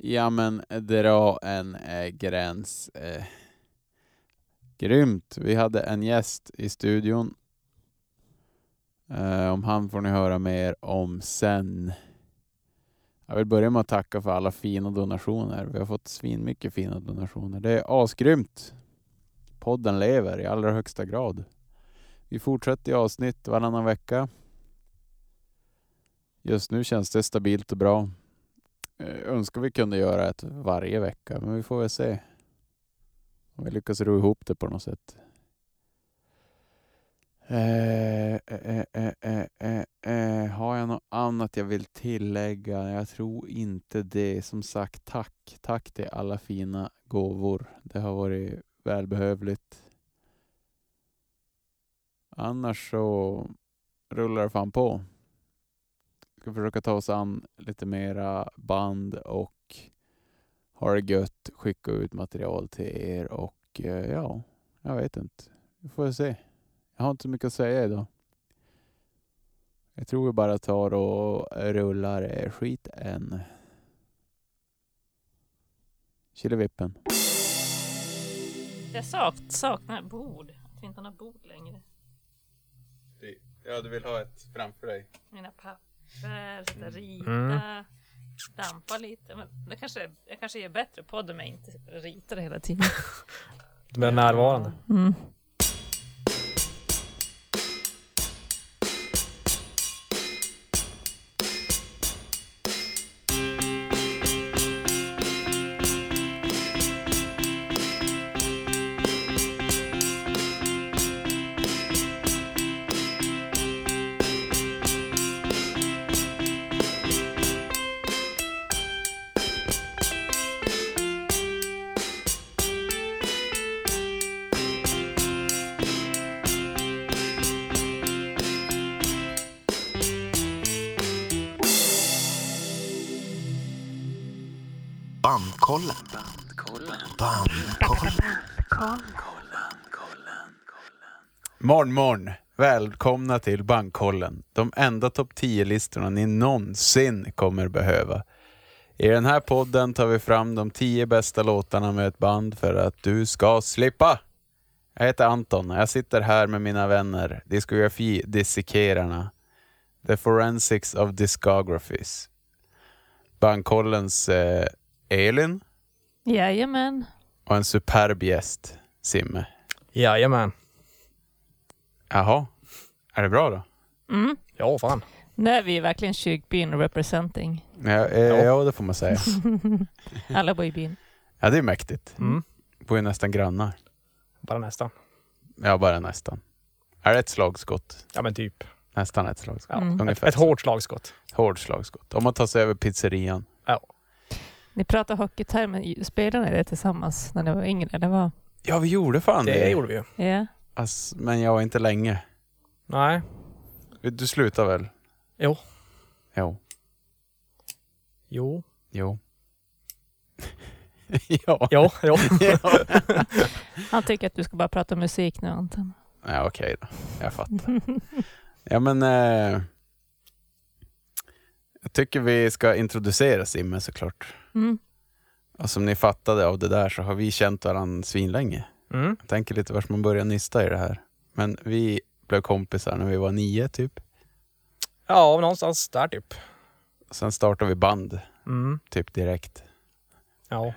Ja men dra en eh, gräns. Eh. Grymt. Vi hade en gäst i studion. Eh, om han får ni höra mer om sen. Jag vill börja med att tacka för alla fina donationer. Vi har fått svin mycket fina donationer. Det är asgrymt. Podden lever i allra högsta grad. Vi fortsätter i avsnitt varannan vecka. Just nu känns det stabilt och bra. Önskar vi kunde göra ett varje vecka, men vi får väl se. Om vi lyckas ro ihop det på något sätt. Eh, eh, eh, eh, eh, har jag något annat jag vill tillägga? Jag tror inte det. Som sagt, tack. Tack till alla fina gåvor. Det har varit välbehövligt. Annars så rullar det fan på. Ska försöka ta oss an lite mera band och ha det gött, skicka ut material till er och eh, ja, jag vet inte. Vi får se. Jag har inte så mycket att säga idag. Jag tror vi bara tar och rullar skiten. Killevippen. Jag sak, saknar bord. Att vi inte har bord längre. Ja, du vill ha ett framför dig? Mina papper, sitta rita, Mm. dampa lite. Men det kanske, jag kanske gör bättre podd om jag inte ritar hela tiden. Du är närvarande. Mm. Morgon, morgon. Välkomna till Bankkollen. De enda topp 10-listorna ni någonsin kommer behöva. I den här podden tar vi fram de 10 bästa låtarna med ett band för att du ska slippa. Jag heter Anton och jag sitter här med mina vänner, diskografi-dissekerarna. The Forensics of Discographies. Bankkollens eh, Elin Jajamän. och en superb gäst, Simme. Jajamän. Jaha, är det bra då? Mm. Ja, fan. Nu är vi verkligen kyrkbyn representing. Ja, eh, Ja. ja, det får man säga. Alla bor i byn. Ja, det är mäktigt. Mm. Bor ju nästan grannar. Bara nästan. Ja, bara nästan. Är det ett slagskott? Ja, men typ. Nästan ett slagskott. Ja. Mm. Ungefär Ett, ett hårt slagskott. Hård slagskott. Om man tar sig över pizzerian. Ni pratar hockeytermer. Spelade ni det tillsammans när ni var yngre? Eller vad? Ja, vi gjorde fan det. Det gjorde vi ju. Ja. Ass, men jag var inte länge. Nej. Du slutar väl? Jo. Jo. Jo. Jo. ja. Jo. Jo. ja. Han tycker att du ska bara prata musik nu Anton. Ja, okej då. Jag fattar. Ja, men... Eh, jag tycker vi ska introducera Simme såklart. Mm. Och som ni fattade av det där så har vi känt varandra svinlänge. Mm. Jag tänker lite vart man börjar nysta i det här. Men vi blev kompisar när vi var nio typ. Ja, någonstans där typ. Sen startade vi band Mm. typ direkt. Ja.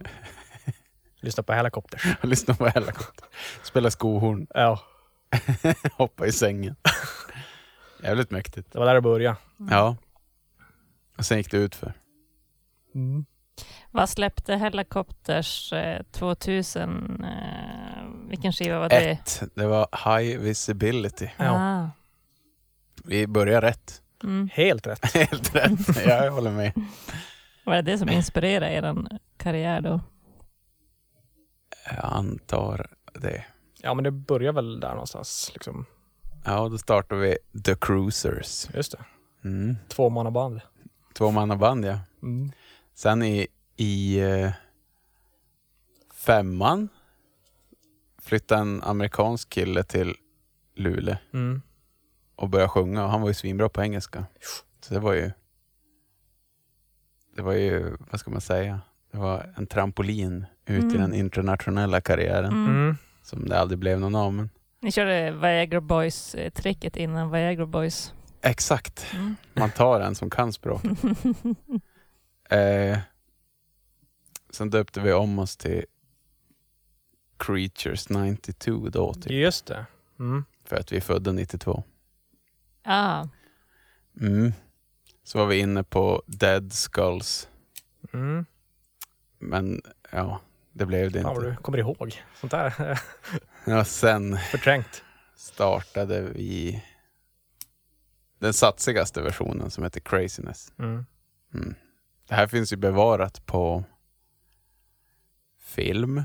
Lyssna på Helicopters. Jag lyssnade på Helicopter. Spela skohorn. Ja, Hoppa i sängen. Jävligt mäktigt. det var där det började. Ja. Och sen gick det ut för. Mm. Vad släppte Helicopters eh, 2000? Eh, vilken skiva var det? Ett. Det var High Visibility. Ja. Ah. Vi börjar rätt. Mm. Helt rätt. Helt rätt. Ja, jag håller med. Var det det som inspirerade er karriär då? Jag antar det. Ja, men det börjar väl där någonstans. Liksom. Ja, då startar vi The Cruisers. Just det. Mm. Tvåmannaband. Tvåmannaband ja. Mm. Sen i, i eh, femman flyttade en amerikansk kille till Luleå Mm. och började sjunga. Han var ju svinbra på engelska. Så det var ju... Det var ju, vad ska man säga? Det var en trampolin ut i Mm. den internationella karriären Mm. Mm. som det aldrig blev någon av. Men Ni körde Viagra Boys-tricket innan Viagra Boys. exakt, Mm. man tar en som kan språk. Eh, sen döpte vi om oss till Creatures 92 då, typ, Just det. Mm. för att vi är födda 92. ah, Mm. Så var vi inne på Dead Skulls, Mm. men ja, det blev det inte. du kommer ihåg. Sånt där. Ja, sen Förträngt. startade vi den satsigaste versionen som heter Craziness. Mm. Mm. Det här finns ju bevarat på film,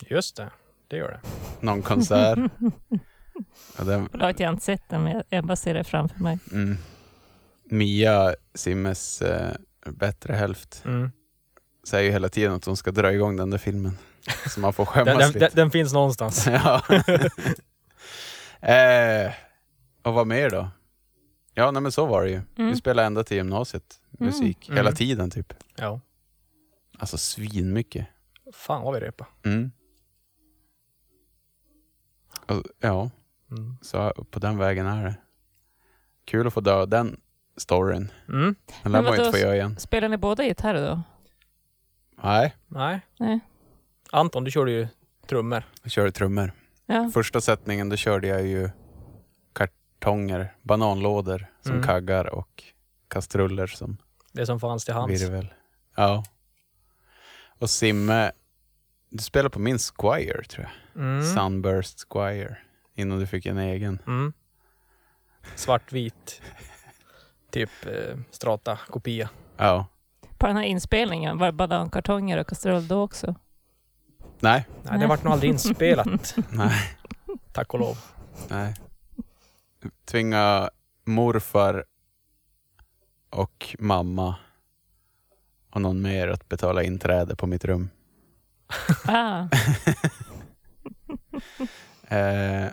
Just det. Det gör det. någon konsert. Ja, den, Förlåt, jag har inte sett den, men jag- bara ser det framför mig. mm. Mia, Simmes eh, bättre hälft, Mm. säger ju hela tiden att hon ska dra igång den där filmen. Så man får skämmas Den, den, lite. den, finns någonstans. ja. eh, och vad mer då? Ja, nej, men så var det ju. Vi Mm. spelade ända till gymnasiet musik, Mm. hela Mm. tiden typ. Ja. Alltså svinmycket. Fan vad vi repade. Mm. Och, ja, Mm. så på den vägen är det. Kul att få dö den storyn. Mm. Den lär Men man inte få göra igen. Spelar ni båda gitarr då? Nej, Nej. Nej. Anton, du körde ju trummor. jag körde trummor. Ja. Första sättningen då körde jag ju kartonger, bananlådor som Mm. kaggar och kastruller som Det som fanns till hands. virvel. Ja. Och Simme, du spelade på min Squire tror jag. Mm. Sunburst Squire. Innan du fick en egen. Mm. Svartvit. Typ eh, strata kopia. Ja. På den här inspelningen, var det banankartonger och kastrull då också? Nej, Nej, det vart nog aldrig inspelat. nej, Tack och lov. nej. Tvinga morfar och mamma och någon mer att betala inträde på mitt rum. Ah, Eh,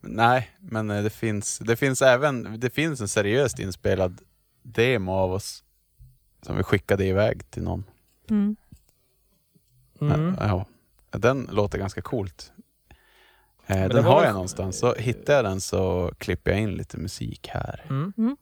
nej, men eh, det finns, det finns även det finns en seriöst inspelad demo av oss som vi skickade iväg till någon. mm. Mm. Ja, den låter ganska coolt. Eh, det den har jag någonstans. Så hittar jag den så klipper jag in lite musik här. Mm.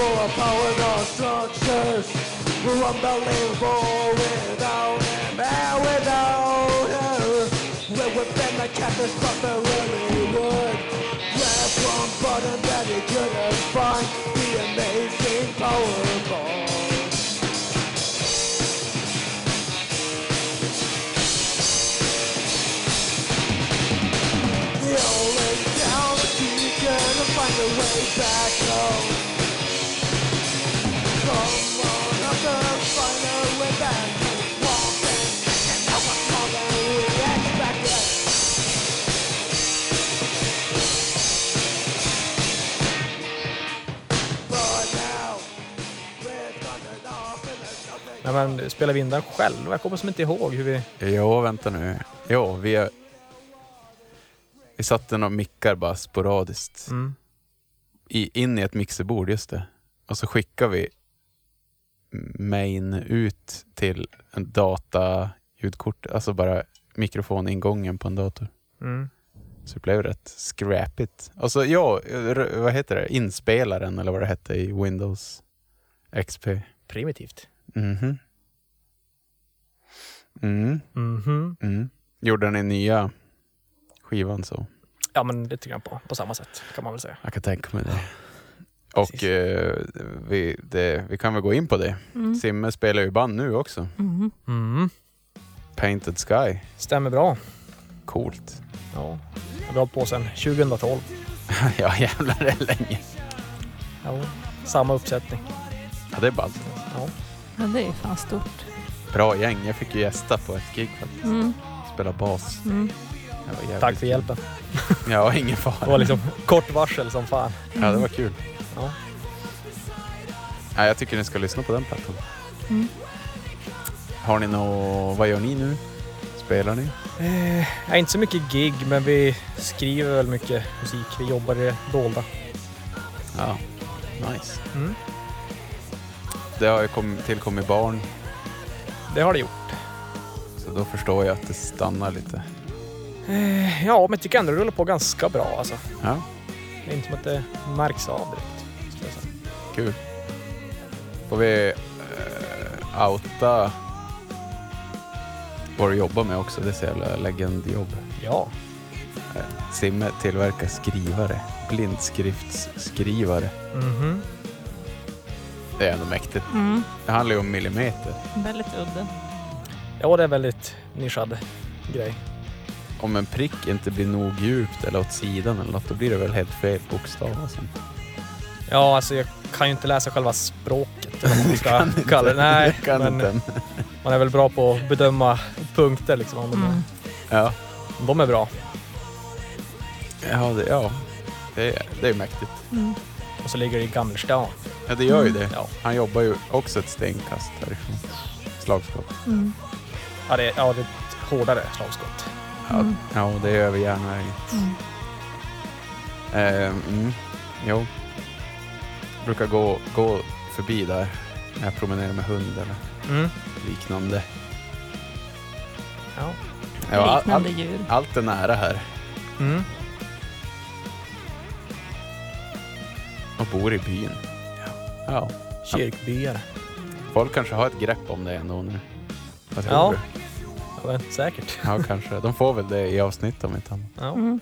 Full of power, no structures. We're unbelievable without him and without her. We're within the canvas, but they really would. Grab one button that he couldn't find. The amazing Powerball. The only that you can find a way back home. Nej, men spelar vi in den själv? Jag kommer som inte ihåg hur vi... Jo, vänta nu. Jo, vi, vi satte några mickar bara sporadiskt Mm. i, in i ett mixerbord, just det. Och så skickar vi main ut till en data ljudkort, alltså bara mikrofoningången på en dator. Mm. Så det blev rätt scrappigt. Och så, ja, r- vad heter det? Inspelaren eller vad det hette i Windows XP. Primitivt. Mhm. Mm. Mhm. Mm. Gjorde ni nya skivan så? Ja, men lite grann på, på samma sätt kan man väl säga. Jag kan tänka mig det. Och eh, vi, det, vi kan väl gå in på det. Mm. Simme spelar ju band nu också. Mm. Mm. Painted Sky. Stämmer bra. Coolt. Ja. Vi har på sedan 2012. ja jävlar det är länge. Ja. Samma uppsättning. Ja det är ballt. Ja. Men det är fan stort. Bra gäng. Jag fick ju gästa på ett gig faktiskt. Mm. Spela bas. Mm. Tack för hjälpen. Ja, ingen Det var fara. liksom kort varsel som fan. Ja, det var kul. Ja. Ja, jag tycker ni ska lyssna på den plattan. Mm. Har ni nå, vad gör ni nu? Spelar ni? Eh, inte så mycket gig, men vi skriver väl mycket musik. Vi jobbar i det dolda. Ja, nice. Mm. Det har ju kom, tillkommit barn, Det har det gjort. så då förstår jag att det stannar lite. Eh, ja, men jag tycker ändå det rullar på ganska bra alltså. Ja, Det är inte som att det märks av direkt. Kul. Får vi uh, outa vad du jobbar med också? Det är så jävla legendjobb. Ja. Eh, Simme tillverkar skrivare, blindskriftsskrivare. Mhm. Det är ändå mäktigt. Mm. Det handlar ju om millimeter. Väldigt udda. Ja, det är väldigt nischad grej. Om en prick inte blir nog djupt eller åt sidan eller något, då blir det väl helt fel bokstav. Alltså. Ja, alltså jag kan ju inte läsa själva språket. Eller man ska Kan inte. kalla det. Nej, kan men inte. man är väl bra på att bedöma punkter liksom. Mm. Ja, de är bra. ja, det, ja. Det, är, det är mäktigt. Mm. Och så ligger det i Gamlestan. Ja, det gör ju Mm. det. Ja. Han jobbar ju också ett stenkast härifrån. Slagskott. Mm. Ja, det är, ja, det är ett hårdare slagskott. Ja, Mm. ja, det är över järnvägen. Mm. Eh, mm, jo. Brukar gå, gå förbi där när jag promenerar med hund eller Mm. liknande. Ja. Ja, all, Liknande all, djur. allt är nära här Mm. och bor i byn. Ja. Kyrkbyar. Folk kanske har ett grepp om det ändå nu. Vad tror Ja. du? Ja, men säkert. Ja, kanske. De får väl det i avsnitt om inte annat. Ja. Mm.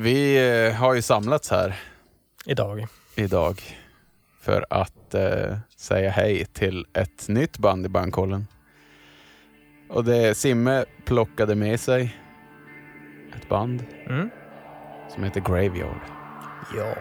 Vi eh, har ju samlats här Idag. idag för att eh, säga hej till ett nytt band i bandkollen. Och det Simme plockade med sig ett band Mm. som heter Graveyard. Ja.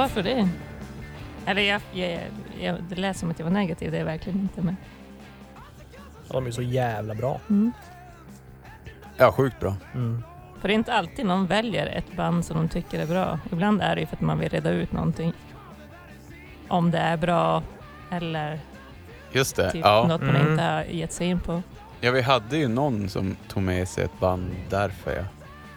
Varför det? Eller jag, jag, jag, det lät som att jag var negativ, det är jag verkligen inte. Men, Ja, De är så jävla bra. mm. Ja, sjukt bra. Mm. För det är inte alltid någon väljer ett band som de tycker är bra. Ibland är det ju för att man vill reda ut någonting. Om det är bra eller Just det. typ Ja. något man Mm. inte har gett sig in på. ja, vi hade ju någon som tog med sig ett band därför ja.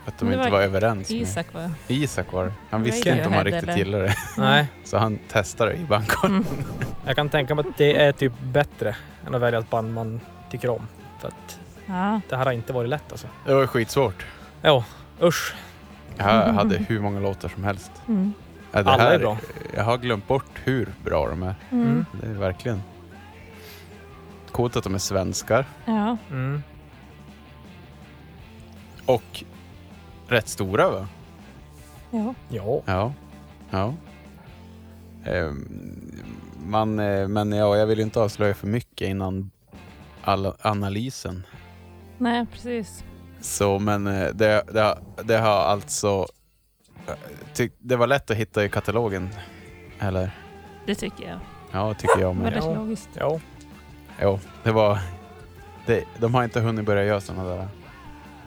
Att de Det inte var var överens med. Isak va? Isak var. Han var visste inte om han riktigt eller? gillade det. Nej, Så han testade i bandkollen. Mm. jag kan tänka mig att det är typ bättre än att välja ett band man tycker om. För att Ja. det här har inte varit lätt alltså. Det var skitsvårt. Ja, usch. Jag hade hur många låtar som helst. Mm. Ja, det Alla är bra. Jag har glömt bort hur bra de är. Mm. Mm. Det är verkligen coolt att de är svenskar Ja. Mm. och rätt stora va? ja. Ja. Ja. ja. Ehm, man, eh, men ja, jag vill ju inte avslöja för mycket innan alla, analysen. Nej, precis. Så men eh, det, det, har- det har alltså... eh, Tyck, det var lätt att hitta i katalogen. Eller? Det tycker jag. Ja, tycker jag med. Väldigt Ja. logiskt. Ja. Jo, det var... Det, de har inte hunnit börja göra sådana där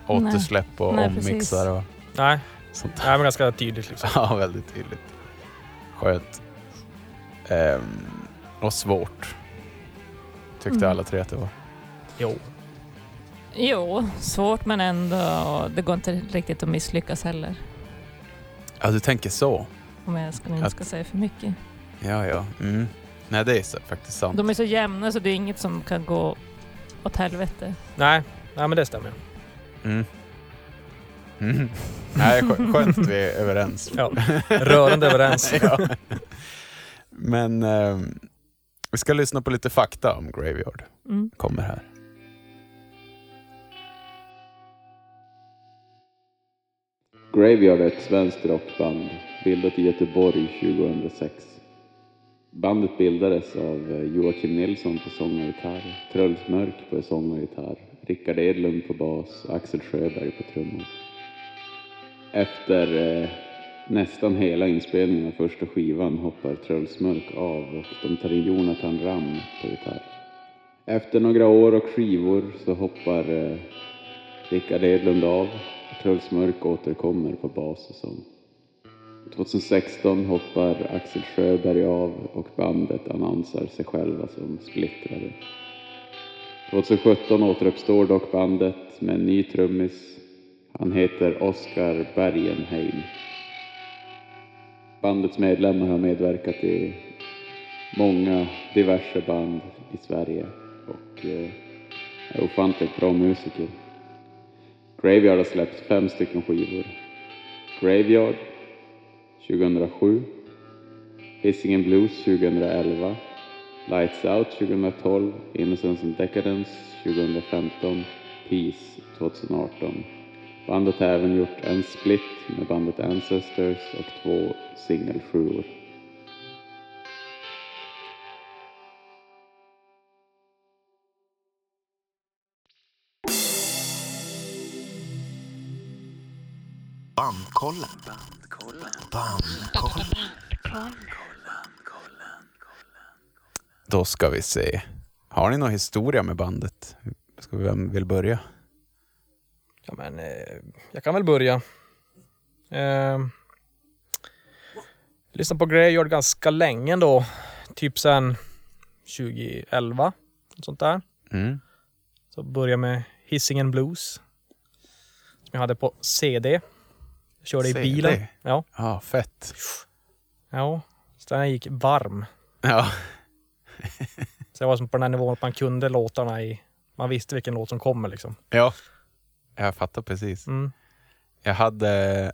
återsläpp och Nej, ommixar och Nej, sånt det är ganska tydligt liksom. Ja, väldigt tydligt. Skönt. Ehm, och svårt. Tyckte Mm. alla tre att det var. Jo. Jo, svårt men ändå. Det går inte riktigt att misslyckas heller. Ja, du tänker så. Om jag ska, inte Att- ska säga för mycket. Ja, ja. Mm. Nej, det är så, faktiskt sant. De är så jämna så det är inget som kan gå åt helvete. Nej, nej men det stämmer. Mm. Mm. Nej, skö- skönt att vi är överens. Ja. Rörande överens. ja. Men ehm, vi ska lyssna på lite fakta om Graveyard. Mm. Kommer här. Graveyard är ett svenskt rockband bildat i Göteborg 2006. Bandet bildades av eh, Joakim Nilsson på sång och gitarr, Truls Mörk på sång och gitarr, Rickard Edlund på bas och Axel Sjöberg på trummor. Efter eh, nästan hela inspelningen av första skivan hoppar Truls Mörk av och de tar in Jonathan Ram på gitarr. Efter några år och skivor så hoppar eh, Rickard Edlund av och Truls Mörk återkommer på bas och sång. 2016 hoppar Axel Sjöberg av och bandet annonsar sig själva som splittrade. 2017 återuppstår dock bandet med en ny trummis. Han heter Oskar Bergenheim. Bandets medlemmar har medverkat i många diverse band i Sverige och eh, är ofantligt bra musiker. Graveyard har släppt fem stycken skivor. Graveyard 2007, Hisingen Blues 2011, Lights Out 2012, Innocence and Decadence 2015, Peace 2018. Bandet har även gjort en split med bandet Ancestors och två singelsjuor. Bandkollen. Bandkollen. Då ska vi se. Har ni någon historia med bandet? Ska vi, vem vill börja? Ja, men, eh, jag kan väl börja. Eh, lyssnat på Graveyard ganska länge ändå. Typ sen 2011. Något sånt där. Mm. Så började med Hisingen Blues. Som jag hade på CD. Jag körde CD? i bilen. Ja. Ja, fett. ja. Så den gick varm. Ja, Så jag var som på den här nivån att man kunde låtarna i... Man visste vilken låt som kommer liksom. ja. Jag fattar precis. Mm. Jag hade...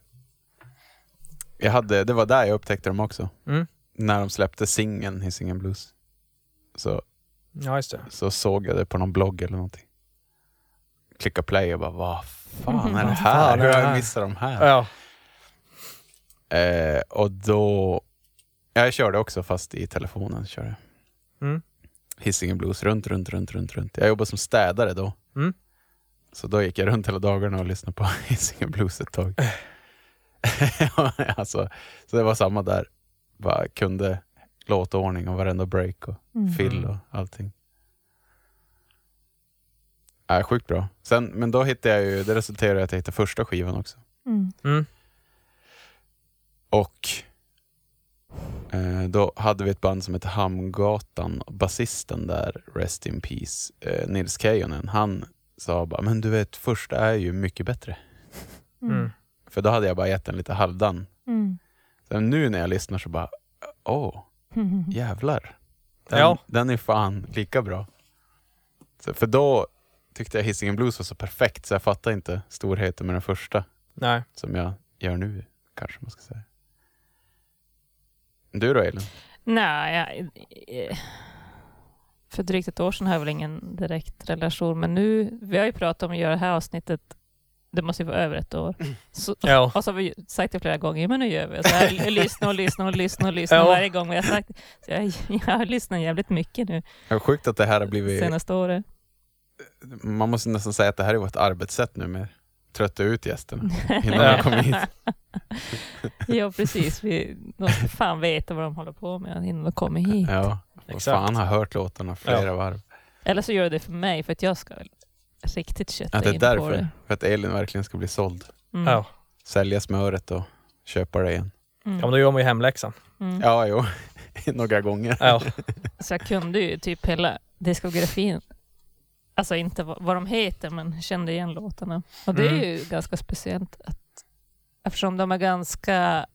Jag hade... Det var där jag upptäckte dem också. Mm. När de släppte singeln Hisingen Blues. Så, Ja, just det. så såg jag det på någon blogg eller någonting. Klicka play och bara, vad fan är det här? Hur har jag missat de här? Ja. Eh, och då... Jag körde också fast i telefonen. Körde. Mm. Hisingen Blues runt, runt, runt, runt, runt. Jag jobbade som städare då. Mm. Så då gick jag runt hela dagarna och lyssnade på Hisingen Blues ett tag. alltså, så det var samma där. Bara kunde låtordning och varenda break och Mm. fill och allting. Äh, sjukt bra. Sen, men då hittade jag ju, det resulterade i att jag hittade första skivan också. Mm. Mm. Och då hade vi ett band som hette Hamngatan. Basisten där, Rest in Peace, eh, Nils Keijonen, han sa bara, men du vet, första är ju mycket bättre. Mm. För då hade jag bara gett den lite halvdan. Mm. Sen nu när jag lyssnar så bara, åh, Mm. jävlar. Den, Ja. den är fan lika bra. Så, för då tyckte jag Hisingen Blues var så perfekt så jag fattade inte storheten med den första Nej. som jag gör nu, kanske man ska säga. Du då Elin? Nej, jag, eh, för drygt ett år sedan har jag väl ingen direkt relation, men nu, vi har ju pratat om att göra det här avsnittet, det måste ju vara över ett år. Så, Ja. och så har vi ju sagt det flera gånger, men nu gör vi. Så jag lyssnar och lyssnar och lyssnar och lyssnar Ja. varje gång vi har sagt så jag, jag har lyssnat jävligt mycket nu Det är sjukt att det här har blivit... senaste året. Man måste nästan säga att det här är vårt arbetssätt nu med. Trötta ut gästerna innan Ja. de kom hit. ja, precis. Vi, de ska fan veta vad de håller på med innan de kommer hit. Ja, och Exakt. fan har hört låtarna flera varv. Eller så gör det för mig, för att jag ska riktigt kötta Ja, det är in på därför. det. För att Elin verkligen ska bli såld. Mm. Ja. Sälja smöret och köpa det igen. Mm. ja, men då gör man ju hemläxan. Mm. Ja, jo. Några gånger. Ja. Så jag kunde ju typ hela diskografin. Alltså inte vad, vad de heter, men kände igen låtarna. Och det är Mm. ju ganska speciellt att eftersom de är ganska,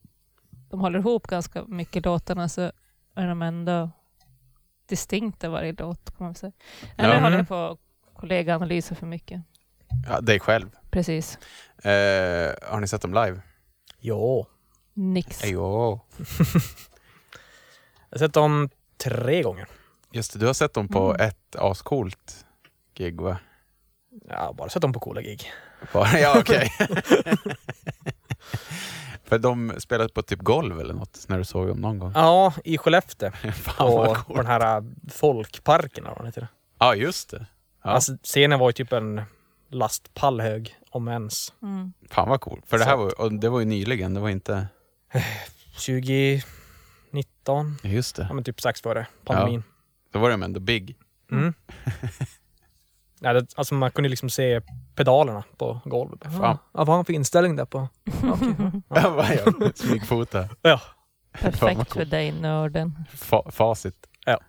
de håller ihop ganska mycket låtarna så är de ändå distinkta varje låt kan man säga. Eller Ja. håller Mm. jag på kollegaanalyser för mycket. Ja, dig själv. Precis. Eh, har ni sett dem live? Jo. Nix. Jo. Jag har sett dem tre gånger. Just det, du har sett dem på Mm. ett ascoolt gig va? Har bara sett dem på coola gig. Bara- Ja, okej. För de spelade på typ golv eller något när du såg dem någon gång. Ja, i Skellefteå. Fan På, på den här äh, folkparken. eller vad heter. Ja, just det. Ja. Alltså, scenen var ju typ en lastpall hög, om ens. Mm. Fan vad coolt. För det här var, och det var ju nyligen, det var inte... 2019, Just det. ja, men typ strax före pandemin. Då var de ändå big. Mm. Ja, det, alltså man kunde liksom se pedalerna på golvet. Fan. Ja, vad har han för inställning där på? Okej, ja. Ja, vad jag Smygfota. Ja. Perfekt för dig nörden. Fa facit. Ja.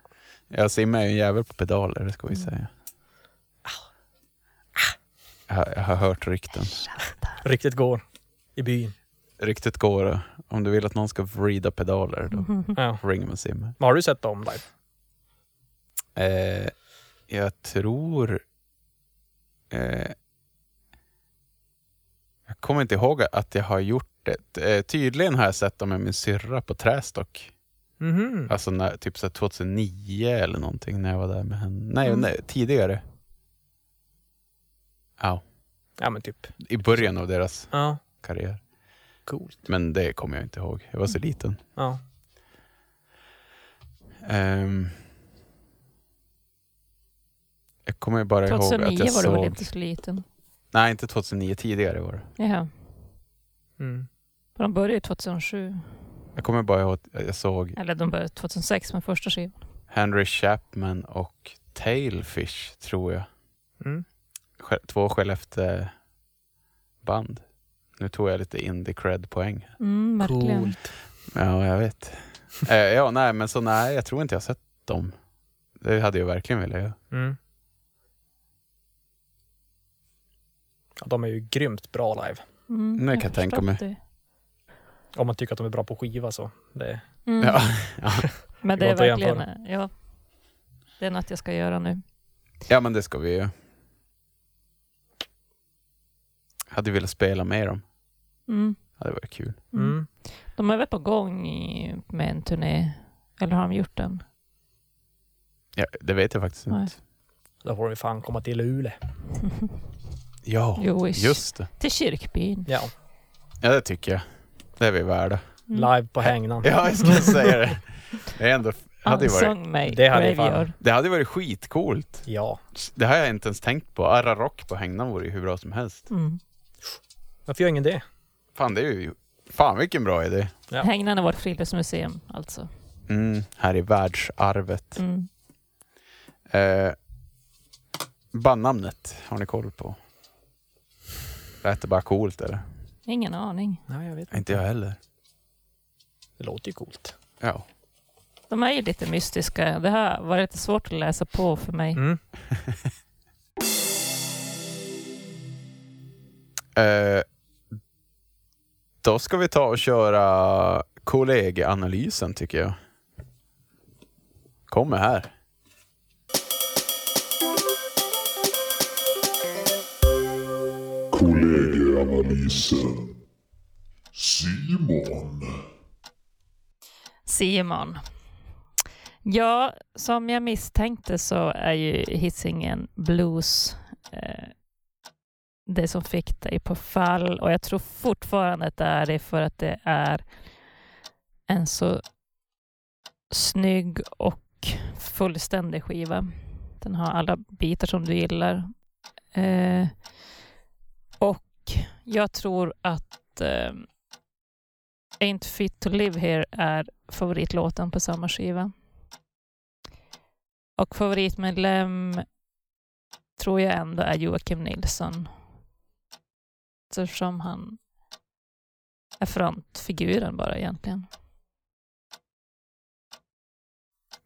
Jag simmar ju en jävel på pedaler, det ska vi säga. Jag har, jag har hört rykten. Riktigt går i byn. Ryktet går, om du vill att någon ska vrida pedaler, då Ja. ringer man Simmer. Har du sett dem live? Eh, jag tror... Eh, jag kommer inte ihåg att jag har gjort det. Eh, tydligen har jag sett dem med min syrra på Trästock. Mhm. Alltså när, typ så här 2009 eller någonting när jag var där med henne. Nej, Mm. nej tidigare. Ja, Ja men typ. i början av deras Ja. karriär. Coolt. Men det kommer jag inte ihåg. Jag var så liten. Ja. Ehm, jag kommer bara ihåg att 2009 jag var du väl såg... inte så liten? Nej, inte 2009. Tidigare var det. Jaha. Mm. För de började ju 2007. Jag kommer bara ihåg att jag såg Eller de började 2006 med första skivan. Henry Chapman och Tailfish, tror jag. Mm. Två Skellefteå-band. Nu tog jag lite indie-cred-poäng. Mm, verkligen. Coolt. Ja, jag vet. eh, ja, nej, men så nej, jag tror inte jag har sett dem. Det hade jag verkligen velat göra. Mm. Ja, de är ju grymt bra live. Mm, Det kan jag tänka mig. det. Om man tycker att de är bra på skiva så. Det, Mm. Ja, ja. Men Det det är verkligen, ja. Det är något jag ska göra nu. ja, men det ska vi ju. Hade velat spela med dem. Mm. Ja, det var kul. Mm. mm. De är väl på gång i, med en turné? Eller har de gjort den? Ja, det vet jag faktiskt Nej. inte. Då får vi fan komma till Luleå. Ja, Jo, ish. just det. Till kyrkbyn. Ja, Ja, det tycker jag. Det är vi värda. Mm. live på hängnan. Ja, jag skulle säga det. Det, är ändå, hade ju varit, mig. Det hade fan- Graveyard. det hade varit skitcoolt. Ja. Det har jag inte ens tänkt på. Arra Rock på Hängnan vore ju hur bra som helst. Mm. Varför gör ingen det? Fan, det är ju... Fan vilken bra idé. Ja. Hängnan är vårt friluftsmuseum alltså. Mm, här i världsarvet. Mm. Eh, bandnamnet, har ni koll på? Lät det bara coolt eller? Ingen aning. Nej, jag vet Inte jag heller. Det låter ju coolt. Ja. De är ju lite mystiska. Det har varit lite svårt att läsa på för mig. Mm. Eh, då ska vi ta och köra kolleganalysen tycker jag. Kommer här. Kollegieanalysen. Simon. Simon. Ja, som jag misstänkte så är ju Hisingen Blues eh, det som fick dig på fall och jag tror fortfarande att det är det för att det är en så snygg och fullständig skiva. Den har alla bitar som du gillar. Eh, och jag tror att eh, Ain't Fit To Live Here är favoritlåten på samma skiva. Och favoritmedlem tror jag ändå är Joakim Nilsson. Eftersom han är frontfiguren bara egentligen.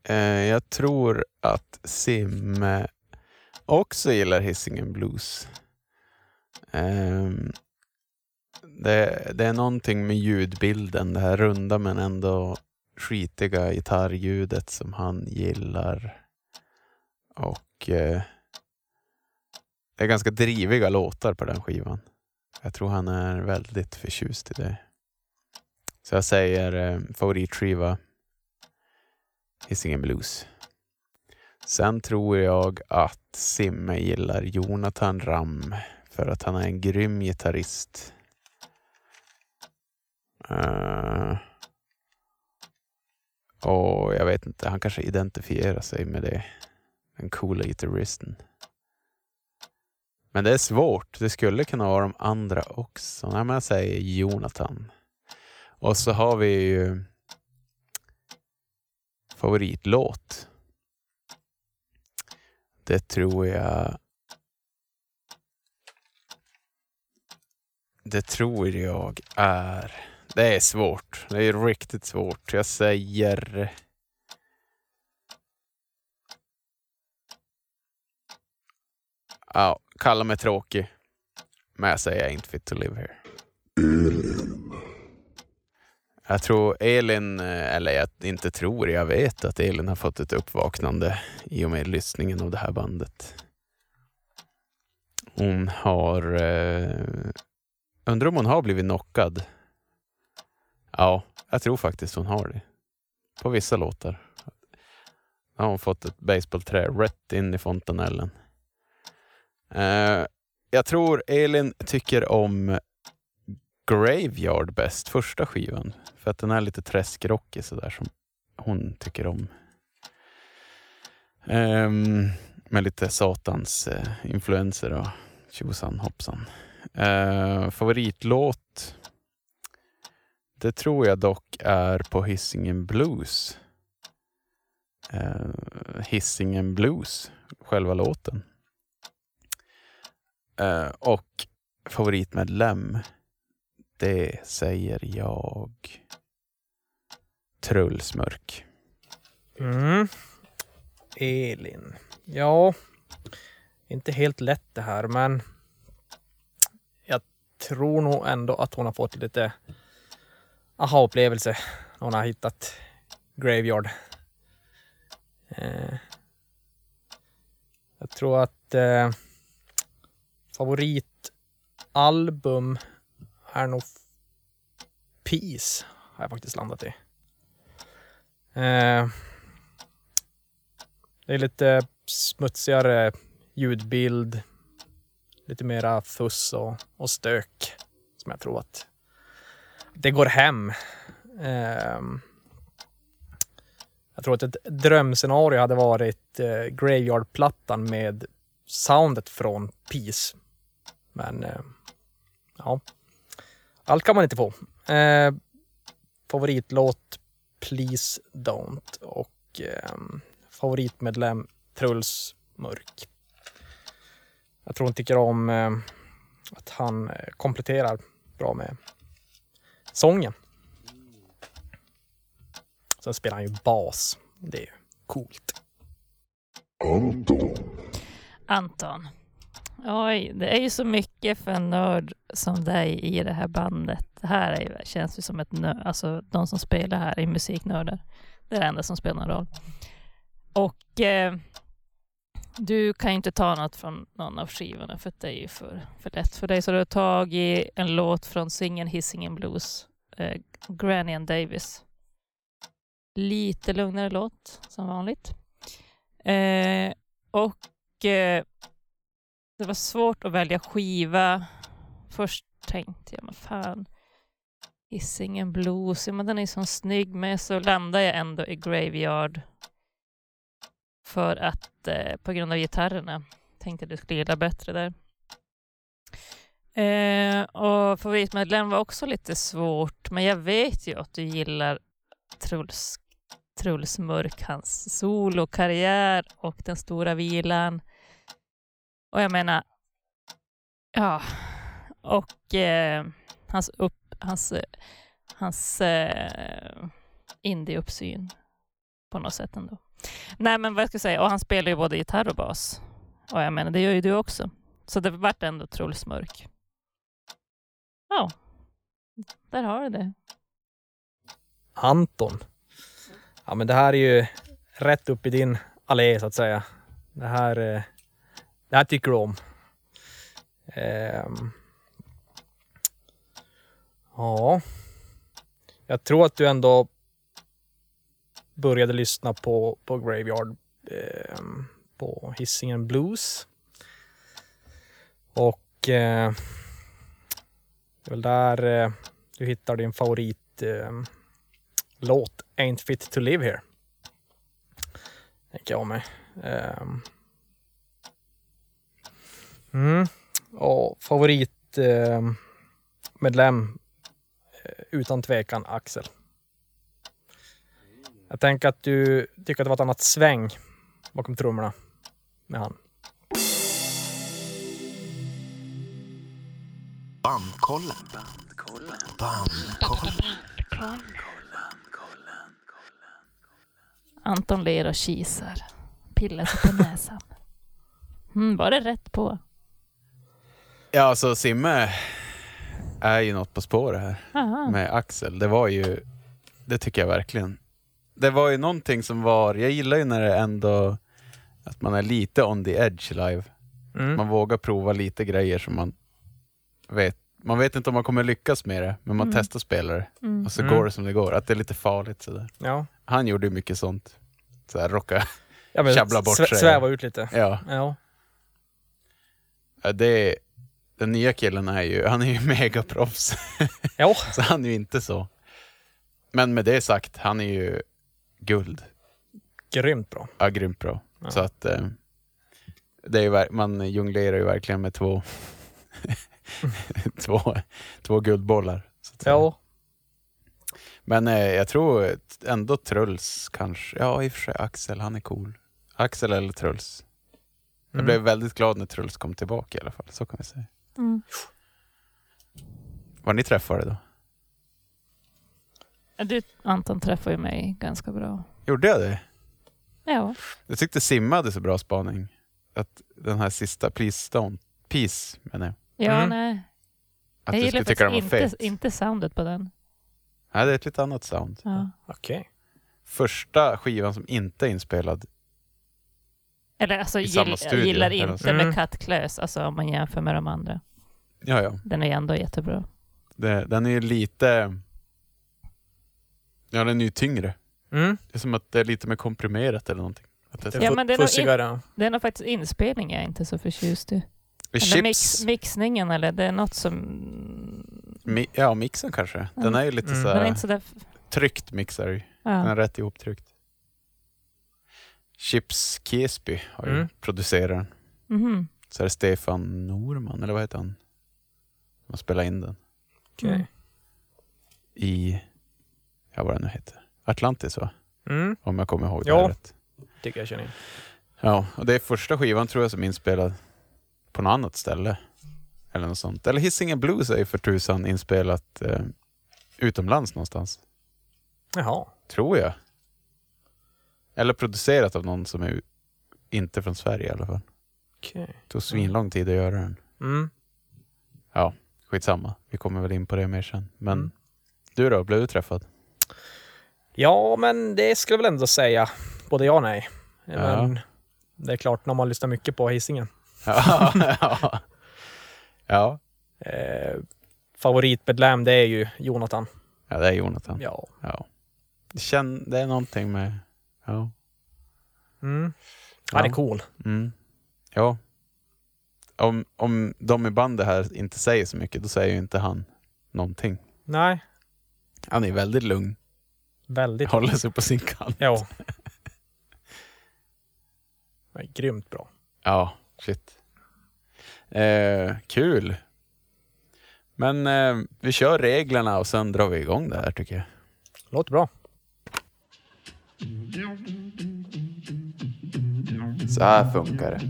Eh, jag tror att Sim också gillar Hisingen Blues. Um, det, det är någonting med ljudbilden, det här runda men ändå skitiga gitarrljudet som han gillar. Och eh, det är ganska driviga låtar på den skivan. Jag tror han är väldigt förtjust i det. Så jag säger eh, favoritskiva Hisingen Blues. Sen tror jag att Simme gillar Jonathan Ram för att han är en grym gitarrist. Uh, och jag vet inte, han kanske identifierar sig med det. Den coola gitarristen. Men det är svårt. Det skulle kunna vara de andra också. Nej, men jag säger Jonathan. Och så har vi ju favoritlåt. Det tror jag... Det tror jag är... Det är svårt. Det är riktigt svårt. Jag säger... Ja, kalla mig tråkig. Men jag säger inte fit to live here. Jag tror Elin, eller jag inte tror, jag vet att Elin har fått ett uppvaknande i och med lyssningen av det här bandet. Hon har... Eh, undrar om hon har blivit knockad? Ja, jag tror faktiskt hon har det. På vissa låtar. Då har hon fått ett baseballträ rätt in i fontanellen. Eh, jag tror Elin tycker om Graveyard bäst, första skivan. För att den är lite träskrockig sådär som hon tycker om. Eh, med lite satans eh, influenser och tjosan hoppsan. Eh, favoritlåt? Det tror jag dock är på Hisingen Blues. Eh, Hisingen Blues, själva låten. Eh, och favoritmedlem? Det säger jag Trullsmörk. Mm. Elin. Ja, inte helt lätt det här, men tror nog ändå att hon har fått lite aha-upplevelse. när Hon har hittat Graveyard. Eh, jag tror att eh, favoritalbum är nog Peace, har jag faktiskt landat i. Eh, det är lite smutsigare ljudbild, lite mera fuss och, och stök som jag tror att det går hem. Eh, jag tror att ett drömscenario hade varit eh, Graveyard-plattan med soundet från Peace. Men eh, ja, allt kan man inte få. Eh, favoritlåt Please Don't och eh, favoritmedlem Truls Mörk. Jag tror hon tycker om eh, att han eh, kompletterar bra med sången. Sen spelar han ju bas. Det är ju coolt. Anton. Anton. Oj, det är ju så mycket för en nörd som dig i det här bandet. Det här är ju, känns ju som ett nörd, alltså de som spelar här är musiknördar. Det är det enda som spelar någon roll. Och eh, du kan ju inte ta något från någon av skivorna för det är ju för, för lätt för dig. Så du har tagit en låt från singeln Hisingen Blues, eh, Granny and Davis. Lite lugnare låt som vanligt. Eh, och eh, det var svårt att välja skiva. Först tänkte jag, men fan, Hisingen Blues, ja, men den är så snygg men så landade jag ändå i Graveyard. För att, eh, på grund av gitarrerna, tänkte jag du skulle gilla bättre där. Eh, och favoritmedlem var också lite svårt, men jag vet ju att du gillar Truls, Truls Mörk, hans solokarriär och den stora vilan. Och jag menar, ja, och eh, hans, upp, hans, hans eh, indie-uppsyn på något sätt ändå. Nej, men vad ska jag säga, och han spelar ju både gitarr och bas. Och jag menar, det gör ju du också. Så det vart ändå Truls Mörk. Ja, där har du det. Anton. Ja, men det här är ju rätt upp i din allé så att säga. Det här, eh, det här tycker du om. Ehm. Ja. Jag tror att du ändå började lyssna på, på Graveyard eh, på Hisingen Blues. Och eh, det är väl där eh, du hittar din favoritlåt ehm, eh, Ain't Fit To Live Here. Tänker jag mig. Ehm. Mm. Och favoritmedlem ehm, eh, utan tvekan Axel. Jag tänker att du tycker att det var ett annat sväng bakom trummorna med han. Bandkollen. Bandkollen. Anton ler och kisar. Pillar sig på näsan. Mm, var det rätt på? Ja, alltså Simme är ju något på spåret här Aha. med Axel. Det var ju, det tycker jag verkligen. Det var ju någonting som var, jag gillar ju när det ändå, att man är lite on the edge live. Mm. Man vågar prova lite grejer som man vet, man vet inte om man kommer lyckas med det, men man Mm. testar spelare Mm. och så Mm. går det som det går. Att det är lite farligt sådär. Ja. Han gjorde ju mycket sånt. Sådär rocka. ja Tjabbla bort svä- sig. Sväva ut lite. Ja, Ja. Ja, det, den nya killen är ju, han är ju megaproffs. Ja. Så han är ju inte så. Men med det sagt, han är ju guld. Grymt bra. Ja, grymt bra. Ja. Så att eh, det är ju, man jonglerar ju verkligen med två, två, två guldbollar. Så att säga. Ja. Men eh, jag tror ändå Truls kanske. Ja, i och för sig Axel, han är cool. Axel eller Truls. Jag Mm. blev väldigt glad när Truls kom tillbaka i alla fall. Så kan vi säga. Mm. Var ni träffade då? Du, Anton träffar ju mig ganska bra. Gjorde jag det? Ja. Jag tyckte Simma hade så bra spaning. Att den här sista Don't, Peace menar jag. Ja, Mm. nej. Att jag du gillar skulle tycka den var faktiskt inte, fet. inte soundet på den. Nej, det är ett lite annat sound. Ja. Okej. Första skivan som inte är inspelad. Eller alltså, I samma gill, studio, gillar inte så. med Mm. Cut Close, alltså om man jämför med de andra. Ja, ja. Den är ändå jättebra. Det, den är ju lite... Ja, den är ju tyngre. Mm. Det är som att det är lite mer komprimerat eller någonting. Att det är så. Ja, men är nog in- är nog faktiskt inspelning jag är inte så förtjust i. Eller mix, mixningen eller det är något som... mi, ja, mixen kanske. Den Mm. är ju lite Mm. så Den är här, inte så där... tryckt mixar. Den är Ja. rätt ihoptryckt. Chips Kesby har ju Mm. producerat den. Mhm. Så är det Stefan Norman, eller vad heter han? Som har spelat in den. Okej. Mm. I, ja vad det nu heter. Atlantis va? Mm. Om jag kommer ihåg Ja. det här rätt. Tycker jag känner in. Ja, och det är första skivan tror jag som är inspelad på något annat ställe. Eller något sånt. Eller Hisingen Blues är ju för tusan inspelat eh, utomlands någonstans. Jaha. Tror jag. Eller producerat av någon som är inte från Sverige i alla fall. Okej. Det tog svinlång tid att göra den. Mm. Skitsamma, vi kommer väl in på det mer sen. Men Mm. du då, blev du träffad? Ja, men det skulle jag väl ändå säga. Både ja och nej. Ja. Men det är klart när man lyssnar mycket på Hisingen. ja. ja. ja. Eh, favoritmedlem det är ju Jonathan. Ja, det är Jonathan. Ja. Ja. Känn, det är någonting med... Ja. Mm. Han är cool. Mm. Ja. Om, om de i bandet här inte säger så mycket, då säger ju inte han någonting. Nej, Han är väldigt lugn, väldigt håller sig på sin kant. Ja. Men grymt bra. Ja, shit. Eh, kul. Men eh, vi kör reglerna och sen drar vi igång det här tycker jag. Låter bra. Så här funkar det.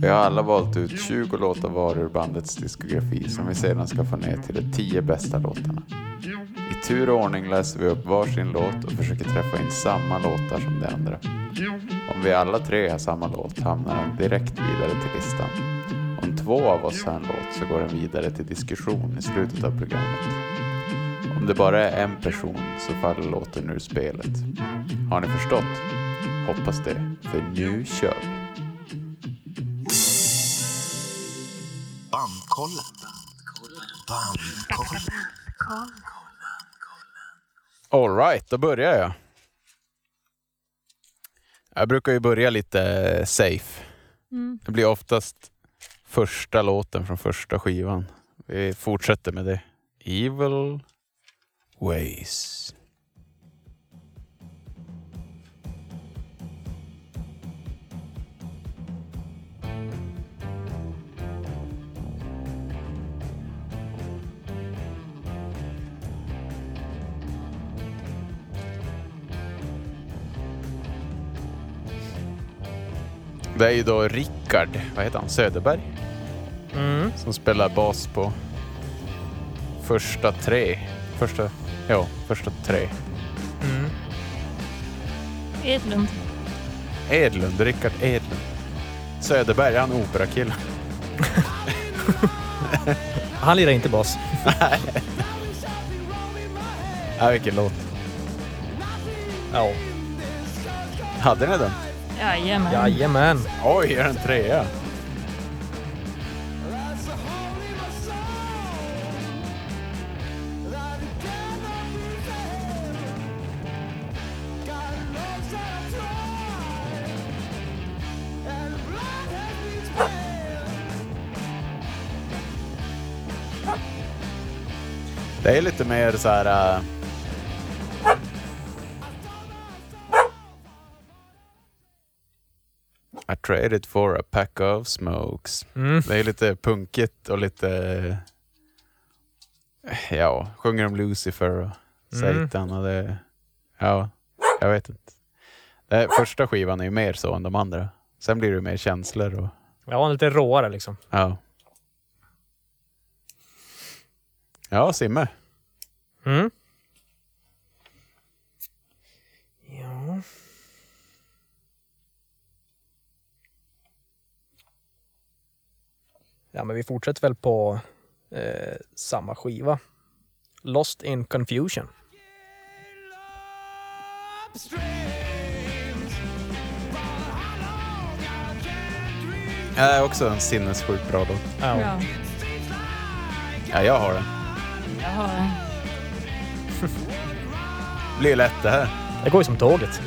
Vi har alla valt ut 20 låtar var ur bandets diskografi som vi sedan ska få ner till de 10 bästa låtarna. I tur och ordning läser vi upp varsin låt och försöker träffa in samma låtar som de andra. Om vi alla tre har samma låt hamnar den direkt vidare till listan. Om två av oss har en låt så går den vidare till diskussion i slutet av programmet. Om det bara är en person så faller låten ur spelet. Har ni förstått? Hoppas det, för nu kör vi. Bandkollen. Bandkollen. Alright, då börjar jag. Jag brukar ju börja lite safe. Mm. Det blir oftast första låten från första skivan. Vi fortsätter med det. Evil Ways. Det är ju då Rickard, vad heter han, Söderberg? Mm. som spelar bas på första tre. Första, ja, första tre. Mm. Edlund. Edlund, Rickard Edlund. Söderberg, han är operakille. Han lirar inte bas. Ja, vilken låt. Ja. Hade ni den? Jajamän. Jajamän. Oj, är den trea? Det är lite mer så här... äh, traded for a pack of smokes. Mm. Det är lite punkigt och lite... Ja, sjunger om Lucifer och Mm. Satan och det... Ja, jag vet inte. Här, första skivan är ju mer så än de andra. Sen blir det mer känslor och... Ja, lite råare liksom. Ja. Ja, Simme. Mm. Ja. Ja, men vi fortsätter väl på eh, samma skiva. Lost in confusion. Det är också en sinnessjukt bra låt. Ja. Ja, Ja, jag har den. jag har en. Blir lätt det här. Det går ju som tåget.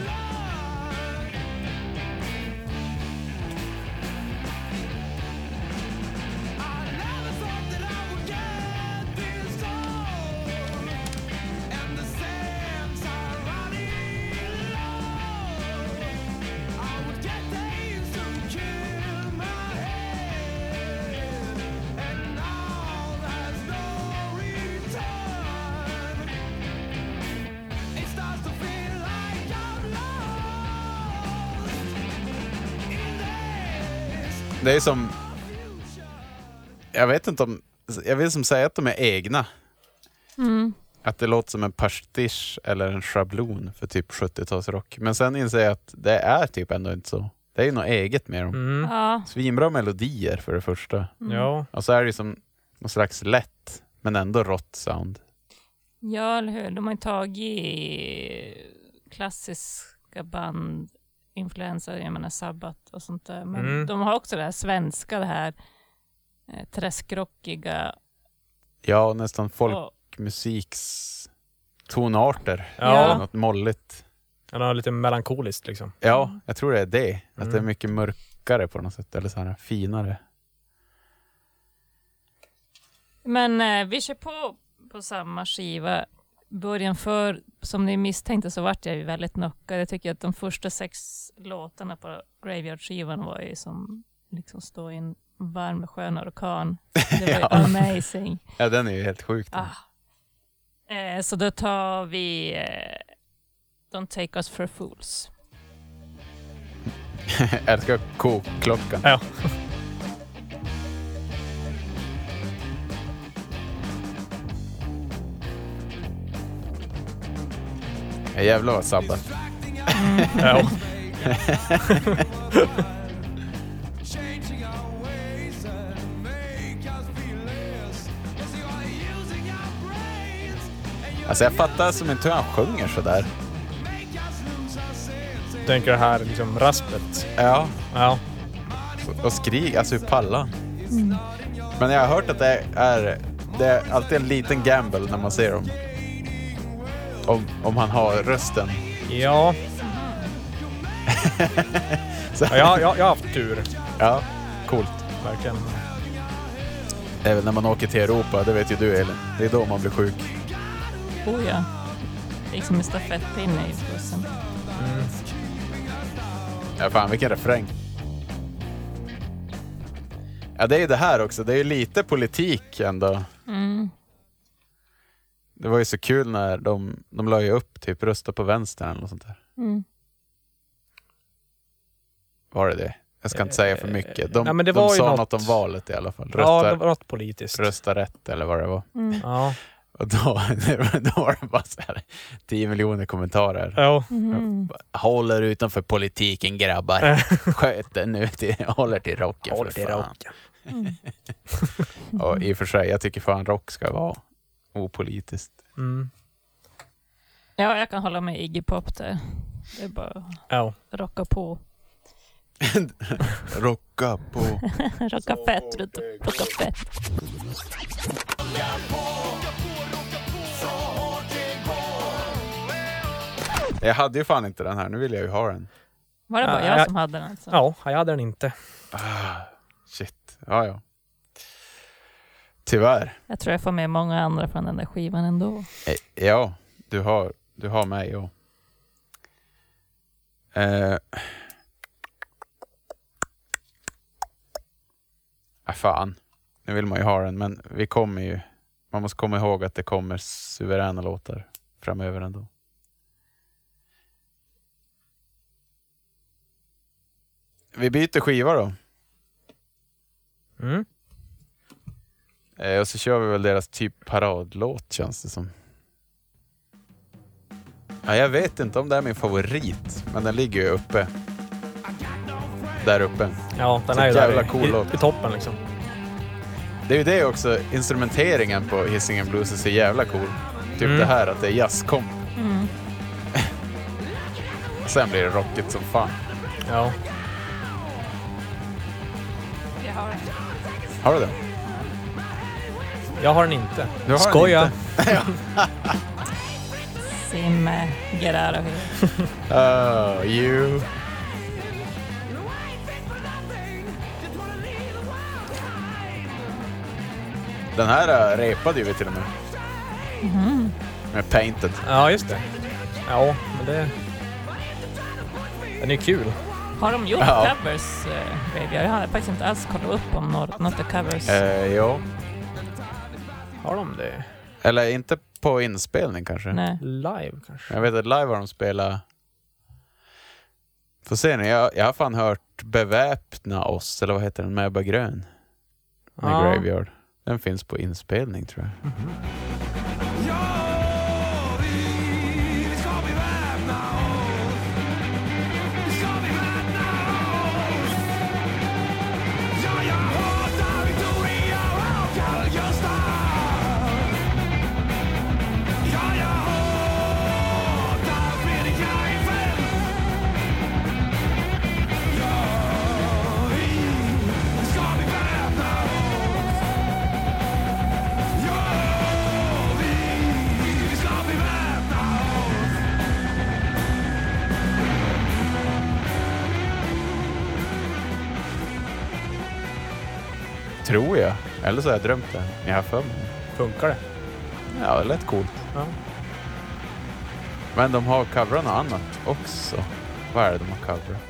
Det är som... Jag vet inte om... Jag vill som säga att de är egna. Mm. Att det låter som en pastisch eller en schablon för typ 70-talsrock. Men sen inser jag att det är typ ändå inte så. Det är ju något eget med dem. Mm. Ja. Svinbra melodier för det första. Mm. Ja. Och så är det ju som någon slags lätt, men ändå rått sound. ja, eller hur. De har ju tagit klassiska band, influenser, jag menar Sabbath och sånt där. Men Mm. de har också det här svenska, det här eh, träskrockiga. Ja, nästan och- folkmusiks tonarter. Ja. Något molligt. Har lite melankoliskt liksom. Ja, jag tror det är det. Att Mm. det är mycket mörkare på något sätt. Eller så här finare. Men eh, vi kör på på samma skiva. Början för, som ni misstänkte så vart jag ju väldigt knockad. Jag tycker att de första sex låtarna på Graveyard-skivan var ju som liksom stå i en Varm skön orkan. Det var ju Ja. amazing. Ja, den är ju helt sjuk. Ah. Eh, så då tar vi eh, Don't take us for fools. Älskar kokklockan. Ja. Ja, jävlar vad sabbat. ja. Alltså jag fattar som inte hur han sjunger sådär. Tänker det här liksom raspet. Ja. Ja. Och skrik, alltså hur pallar han? Men jag har hört att det är, det är alltid en liten gamble när man ser dem. Om, om han har rösten. Ja, Så, ja jag, jag, jag har haft tur. ja, coolt. Verkligen. Det är väl när man åker till Europa, det vet ju du Elin. Det är då man blir sjuk. Oh ja. Liksom en stafettpinne i bussen. Mm. Ja, fan vilken refräng. Ja, det är ju det här också. Det är ju lite politik ändå. Mm. Det var ju så kul när de, de la ju upp typ rösta på vänstern eller något sånt där. Mm. Var det det? Jag ska inte säga för mycket. De, nej, men det de sa något- något om valet i alla fall. Ja, Rösta, det var något politiskt. rösta rätt eller vad det var. Mm. Ja. Och då, då var det bara så här 10 miljoner kommentarer. Ja. Mhm. Håller utanför politiken grabbar. Sköt den nu till, håller till rocken Håll för till fan. rocken. Mm. Och i och för sig, jag tycker fan rock ska vara opolitiskt. Mm. Ja, jag kan hålla med Iggy Pop där. Det är bara Ja. rocka på. Rocka på. rocka fett, runt- rocka fett. Jag hade ju fan inte den här, nu vill jag ju ha den. Var det bara Ja, jag jag- som hade den alltså? ja, jag hade den inte. Ah, shit, ja ja. Tyvärr. Jag tror jag får med många andra från den där skivan ändå. Eh, Ja, du har, du har mig och... Eh. Ah, fan, nu vill man ju ha den, men vi kommer ju... Man måste komma ihåg att det kommer suveräna låtar framöver ändå. Vi byter skiva då. Mm. Eh, och så kör vi väl deras typ paradlåt känns det som. Ja, jag vet inte om det är min favorit, men den ligger ju uppe. Där uppe. Ja, den Så är ju jävla där cool i, låt. i, i toppen liksom. Det är ju det också, instrumenteringen på Hisingen Blues är så jävla cool. Typ Mm. det här att det är jazzkomp. Mm. Sen blir det rockigt som fan. Ja. Jag har den. Har du det? Jag har den inte. Du har den Skoja. inte. Simme, get out of here. Oh, you. Den här äh, repade ju vi till och med. Mhm. Med Painted. Ja, just det. Ja, men det... Den är kul. Har de gjort Ja. covers, uh, Baby? Jag har faktiskt inte alls kollat upp om något, något är covers. Eh, ja. Har de det? Eller inte på inspelning kanske. Nej. Live kanske? Jag vet att live har de spelat... Får se nu, jag, jag har fan hört Beväpna oss, eller vad heter den, med Ebba Grön. Med Ja. Graveyard. Den finns på inspelning tror jag. Tror jag. Eller så har jag drömt det. Men jag har för mig. Funkar det? Ja, det lät coolt. Ja. Men de har coverat något annat också. Vad är det de har coverat?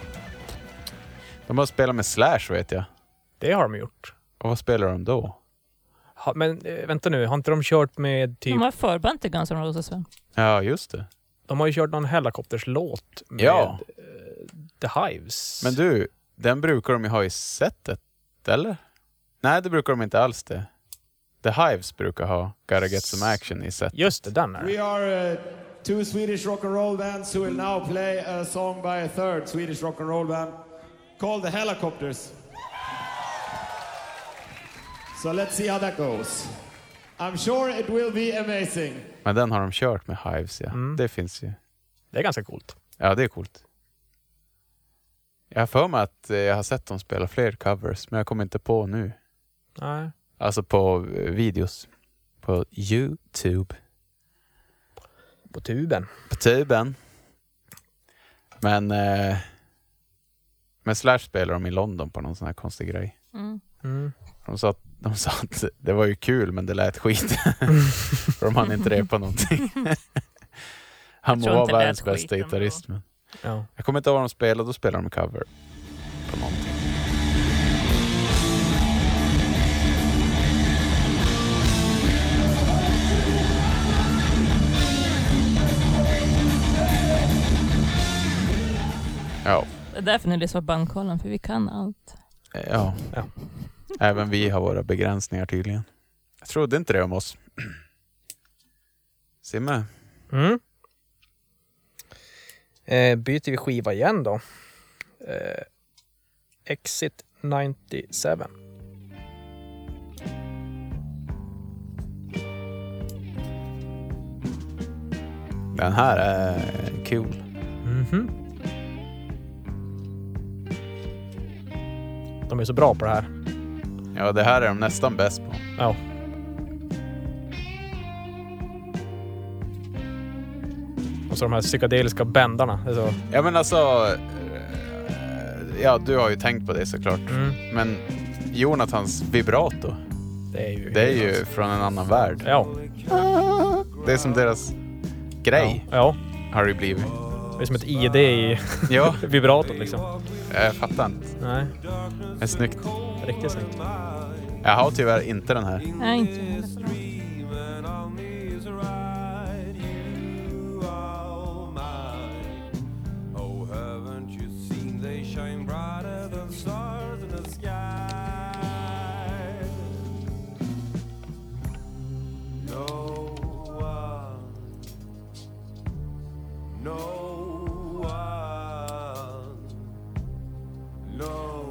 De har spelat med Slash vet jag. Det har de gjort. Och vad spelar de då? Ha, men eh, vänta nu, har inte de kört med typ... De var förband till Guns N' Roses va? Ja, just det. De har ju kört någon Hellacopters låt med Ja. eh, The Hives. Men du, den brukar de ju ha i setet, eller? Nej, det brukar de inte alls det. The Hives brukar ha Gotta Get Some Action i set. Just det, den är. We are uh, two Swedish rock and roll bands who will now play a song by a third Swedish rock and roll band called the Helicopters. So let's see how that goes. I'm sure it will be amazing. Men den har de kört med Hives, ja. Mm. Det finns ju. Det är ganska coolt. Ja, det är coolt. Jag har för mig att eh, jag har sett dem spela fler covers, men jag kommer inte på nu. Nej. Alltså på eh, videos. På Youtube. På tuben. På tuben. Men... Eh, men Slash spelar de i London på någon sån här konstig grej. Mm. Mm. De sa, att, de sa att det var ju kul, men det lät skit. För de hann inte repa någonting. Han må vara världens bästa gitarrist, men Ja. jag kommer inte ihåg vad de spelade. Då spelade de cover på någonting. Ja, Det är därför ni lyssnar på bandkollen, för vi kan allt. ja. Ja. Även vi har våra begränsningar tydligen. Jag trodde inte det om oss. Simme, Mm. Eh, byter vi skiva igen då. Eh, Exit 97. den här är cool. Mhm. De är så bra på det här. Ja, det här är de nästan bäst på. Ja. Och så de här psykedeliska bändarna. Det är så, Ja men alltså, eh, ja du har ju tänkt på det såklart. mm, Men Jonathans vibrato, det är ju... det är ju från en annan värld. Ja. Det är som deras grej, Ja. har det blivit. Det är som ett ID i Ja, vibratot liksom. jag fattar inte. Nej, Det är snyggt. riktigt snyggt. Jag har tyvärr inte den här. Nej, inte heller.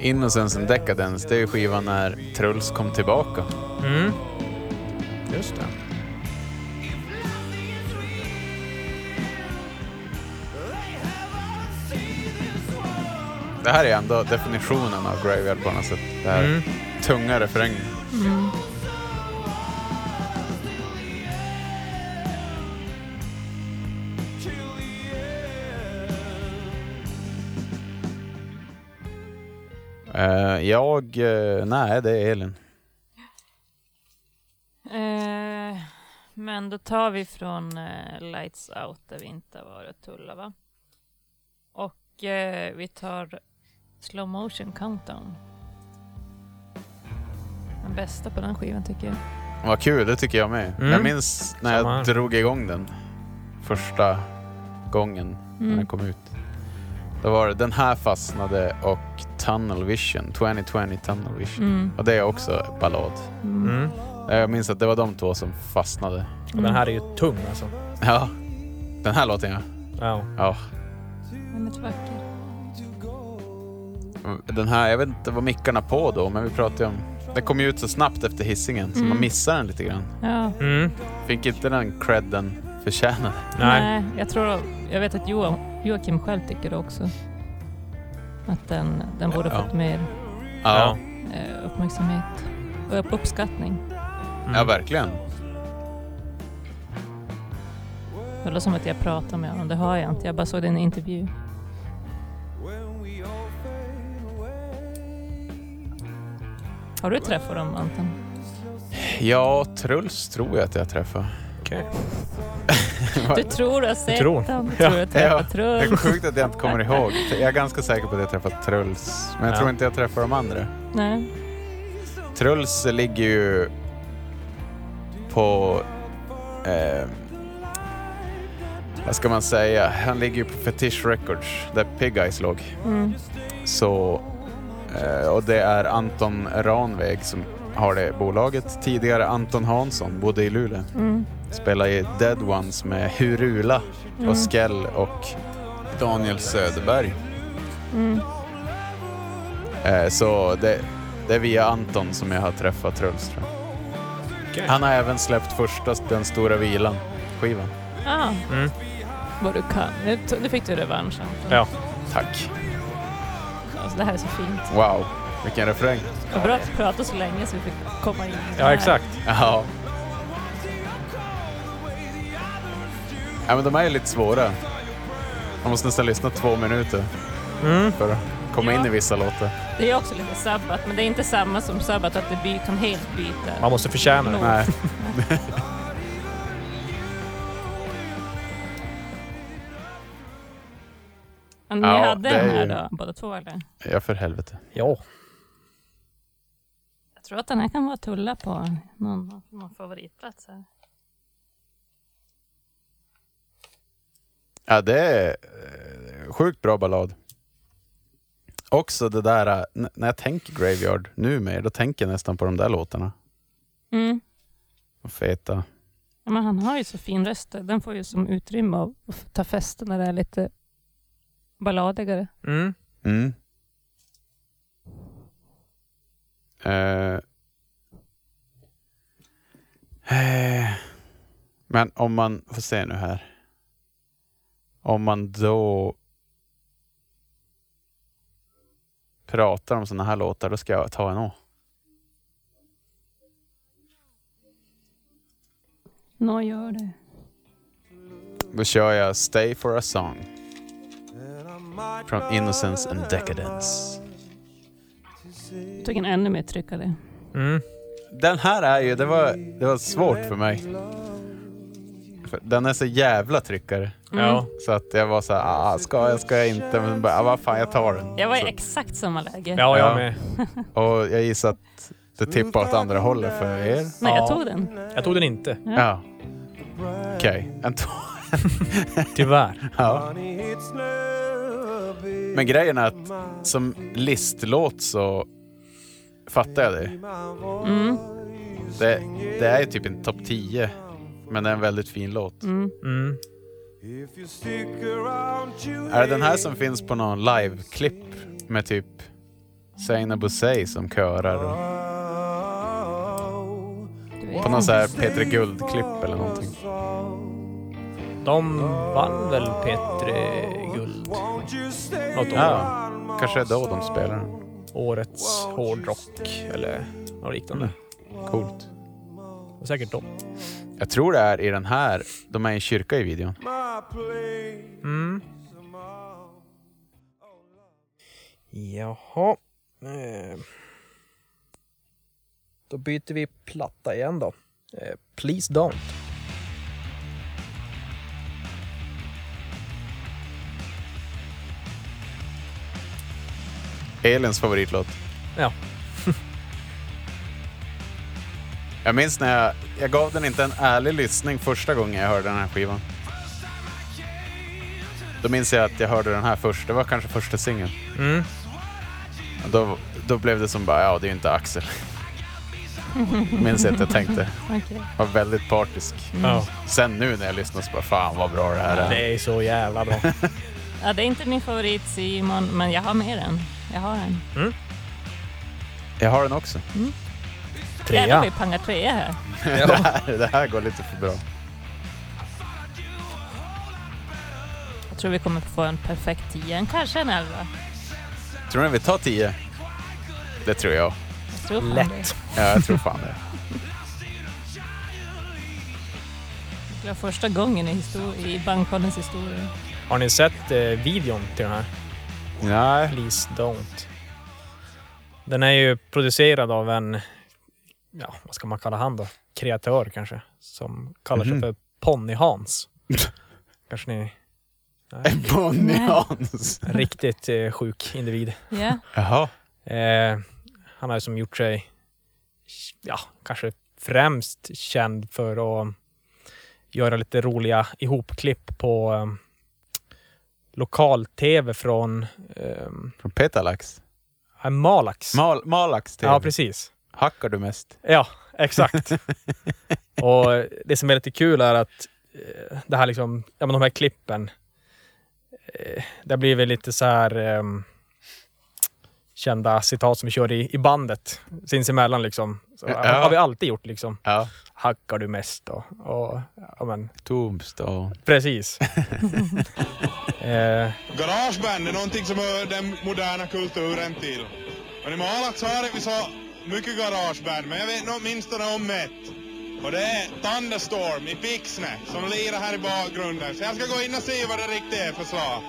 Innocence and Decadence, det är ju skivan när Truls kom tillbaka. Mm. Just det. Det här är ändå definitionen av Graveyard på något sätt. Det här Mm. tunga refrängen. Eh, jag... eh, nej, det är Elin. Eh, men då tar vi från Lights Out där vi inte har varit och tullat va? Och vi tar Slow Motion Countdown. Den bästa på den skivan tycker jag. Vad kul, det tycker jag med. Mm. Jag minns när jag drog igång den första gången när Mm. den kom ut. Då var det den här fastnade och Tunnel Vision, 2020 Tunnel Vision. Mm. Och det är också ballad. Mm. Mm. Jag minns att det var de två som fastnade. Och den här är ju tung alltså. Ja, den här låten ja. Ja. ja. Väldigt vacker. Den här, jag vet inte vad mickarna på då, men vi pratade om... Den kom ju ut så snabbt efter hissingen så Mm. man missar den lite grann. Ja. Mm. Fick inte den credden förtjänade. Nej. jag tror... Jag vet att Joa, Joakim själv tycker det också. Att den, den borde Ja. fått mer Ja, eh, uppmärksamhet och upp- uppskattning. Mm. ja verkligen. Det låter som att jag pratar med honom. Det har jag inte. Jag bara såg en intervju. Har du träffat dem, Anton? Ja, Truls tror jag att jag träffade. Okej. Du tror du har sett tror. Du Ja. tror du har Ja, träffat det är Truls? sjukt att jag inte kommer ihåg. Jag är ganska säker på att jag träffat Truls, men jag Ja. tror inte jag träffade de andra. Nej. Truls ligger ju på... Eh, vad ska man säga? Han ligger ju på Fetish Records, där Pig Eyes låg. Mm. Så, eh, och det är Anton Ranväg som har det bolaget. Tidigare Anton Hansson, bodde i Luleå. Mm. Spelade i Dead Ones med Hurula Mm. och Skell och Daniel Söderberg. Mm. Eh, så det, det är via Anton som jag har träffat Truls tror jag. Okej. Han har även släppt första Den stora vilan skivan. Ah, Mm. vad du kan. Nu, nu fick du revansch. Anton. Ja. Tack. Alltså, det här är så fint. Wow, vilken refräng. Det var bra att du pratade så länge så vi fick komma in. Ja, exakt. Ja. Ja men de är ju lite svåra. Man måste nästan lyssna två minuter Mm. för att komma Ja. in i vissa låtar. Det är också lite sabbat, men det är inte samma som sabbat att det by, kan helt byta. Man måste förtjäna det. Nej. Ni Ja, hade den här ju- då, båda två eller? Ja, för helvete. Ja. Jag tror att den här kan vara tulla på någon, någon favoritplats här. Ja, det är eh, sjukt bra ballad. Också det där, eh, när jag tänker Graveyard nu mer, då tänker jag nästan på de där låtarna. Mm. Och feta. Ja, men han har ju så fin röst. Den får ju som utrymme att att ta fäste när det är lite balladigare. Mm. Mm. Eh. Eh. Men om man, får se nu här. Om man då pratar om sådana här låtar, då ska jag ta en å. Nå, gör det. Då kör jag Stay for a song. Från Innocence and Decadence. Jag tog en ännu mer tryckare. Mm. Den här är ju, det var, det var svårt för mig. För den är så jävla tryckare. Ja. Så att jag var så här, ah, ska jag, ska jag inte? Men bara, ah, vad fan, jag tar den. Jag var i så, exakt samma läge. Ja, jag Ja. med. och jag gissar att det tippar åt andra hållet för er. Nej, Ja. jag tog den. Jag tog den inte. Ja. Okej, en tå- Tyvärr. ja. Men grejen är att som listlåt så fattar jag det. Mm. Det, det är ju typ en topp 10. Men det är en väldigt fin låt. Mm. Mm. Är det den här som finns på någon live-klipp med typ Seina Bussey som körar? Och, på någon så här Peter Guld-klipp eller någonting. De vann väl P3 Guld något år. Ja, kanske är då de spelar den. Årets hårdrock eller något liknande. Coolt. Det var Säkert då. Jag tror det är i den här, de är i en kyrka i videon. Mm. Jaha. Eh. Då byter vi platta igen då. Eh, Please Don't. Elins favoritlåt. Ja. Jag minns när jag, jag gav den inte en ärlig lyssning första gången jag hörde den här skivan. Då minns jag att jag hörde den här först, det var kanske första singeln. Mm. Då, då blev det som bara, ja det är ju inte Axel. minns jag att jag tänkte. Okej. Var väldigt partisk. Ja. Sen nu när jag lyssnar så bara, fan vad bra det här är. Det är så jävla bra. Ja, det är inte min favorit Simon, men jag har med den. Jag har den. Jag har den också. Jävlar, vi pangar trea här. det, här, det här går lite för bra. Jag tror vi kommer få en perfekt tia, kanske en elva. Tror ni vi tar 10? Det tror jag. Jag tror Lätt. Ja, jag tror fan det. Det var första gången i, histor- i Bankpoddens historia. Har ni sett eh, videon till den här? Nej. Please Don't. Den är ju producerad av en, ja vad ska man kalla han då? Kreatör kanske. Som kallar Mhm. sig för Ponny-Hans. kanske ni... Nej. Bonnie Nej. Hans. En riktigt eh, sjuk individ. Ja. Jaha. Eh, han har ju som gjort sig ja, kanske främst känd för att göra lite roliga ihopklipp på um, lokal-tv från um, Från Petalax. Malax. Mal, Malax TV. ja, precis. Hackar du mest? Ja, exakt. och det som är lite kul är att eh, det här liksom, ja, men de här klippen, eh, det blir väl lite så här ehm, kända citat som vi kör i, i bandet sinsemellan liksom. Så, Ja. Har vi alltid gjort liksom. Ja. Hackar du mest och, och ja men Tombstone. precis. eh, Garageband är någonting som hör den moderna kulturen till. Men i Malax har vi så mycket garageband, men jag vet nog åtminstone om ett. Och det är Thunderstorm i Pixne som lirar här i bakgrunden. Så jag ska gå in och se vad det riktigt är för slag.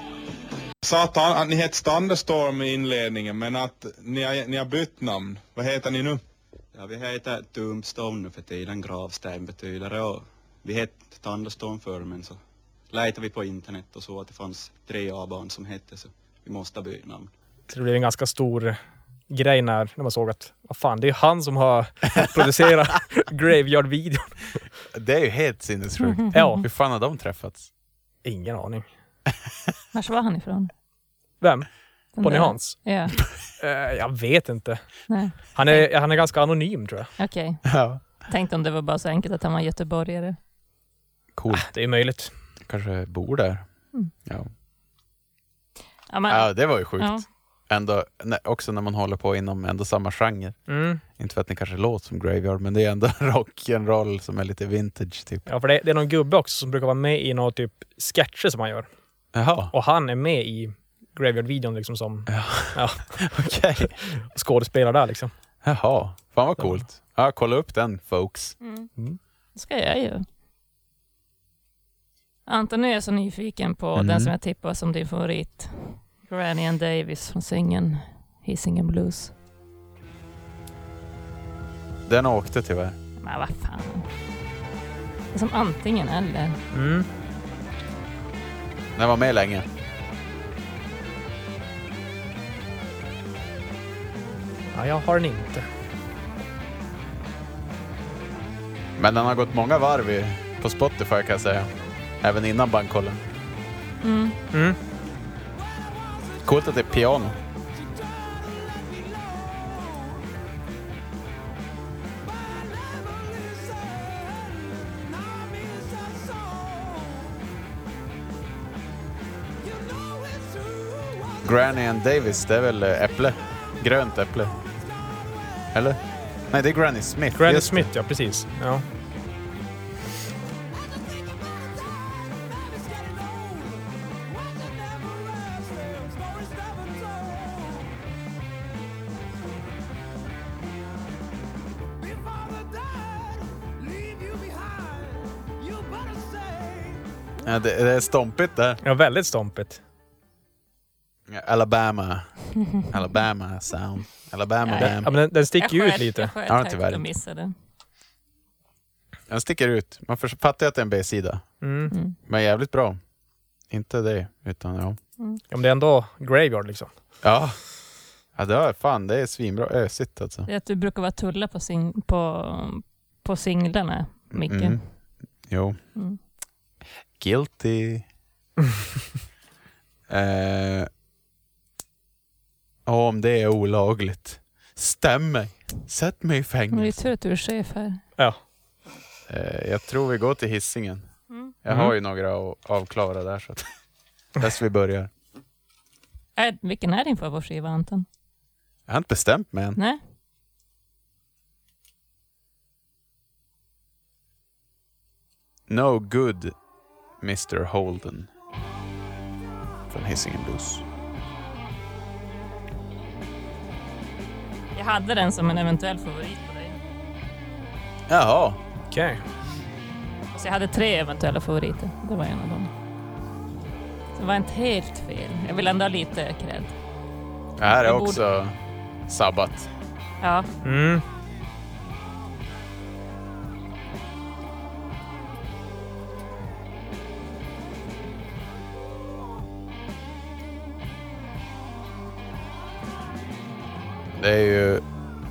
Sa att, att ni hette Thunderstorm i inledningen, men att ni har, ni har bytt namn. Vad heter ni nu? Ja, vi heter Tombstone nu för tiden, gravsten betyder det och vi hette Thunderstorm förr men så letade vi på internet och så att det fanns tre A-barn som hette så vi måste byta namn. så det blev en ganska stor grej när, när man såg att vad fan, det är han som har producerat Graveyard-videon. Det är ju helt sinnessjukt. Ja, Hur fan har de träffats? ingen aning. Vars var han ifrån? Vem? Den Bonnie där- Hans? Ja, Eh, jag vet inte. nej. Han är, han är ganska anonym tror jag. Okej. Ja. Tänkte om det var bara så enkelt att han var göteborgare. Coolt. Det är möjligt. Kanske bor där. Mm. Ja. Ja, men, ja, det var ju sjukt. ja. Ändå, också när man håller på inom ändå samma genre. Mm. Inte för att ni kanske låter som Graveyard, men det är ändå rock'n'roll som är lite vintage typ. Ja, för det, det är någon gubbe också som brukar vara med i några typ sketcher som han gör. Jaha, Och han är med i Graveyard-videon liksom som ja, okej. skådespelare där liksom. Jaha, fan vad coolt. Ja, kolla upp den folks. Mm. Mm. Det ska jag ju. Anton, nu är jag så nyfiken på Mm. den som jag tippar som din favorit. Granny and Davis från singeln Hisingen Blues. Den åkte tyvärr. Men vad fan. Det är som antingen eller. Mm. Den var med länge. Ja, jag har den inte. Men den har gått många varv i, på Spotify kan jag säga. Även innan bankkollen. Mm. Mm. Coolt att det är piano. Granny and Davis, det är väl eh, äpple? Grönt äpple? Eller? Nej, det är Granny Smith. Granny just det. Smith, ja precis. Ja. Ja, det, det är stompigt där. ja, väldigt stompigt. Alabama. Alabama sound. Alabama Ja, Ja, men den, den sticker ju Jag ut lite. Jag sköt Ja, tyvärr inte. missade. Den sticker ut. Man fattar ju att det är en B-sida. Mm. Mm. Men jävligt bra. Inte det, utan ja. Ja, men det är ändå Graveyard liksom. Ja. Ja, det är fan, det är svinbra ösigt alltså. Det är att du brukar vara tulla på, sing på, på singlarna, Micke. Mm. Jo. Mm. Guilty. eh, om det är olagligt. Stäm mig. Sätt mig i Men det är fängelse. tur att du är chef här. Ja. Eh, jag tror vi går till hissingen. Mm. Jag Mm. har ju några att avklara där så att bäst vi börjar. Äh, vilken är din favoritskiva Anton? Jag har inte bestämt mig än. Nej? No good Mr Holden. Från Hisingen Blues. Jag hade den som en eventuell favorit på dig. Jaha. Okej. Så jag hade tre eventuella favoriter. Det var en av dem. Så det var inte helt fel. Jag vill ändå ha lite cred. Det här är Jag borde- också sabbat. Ja, Mm. Det är ju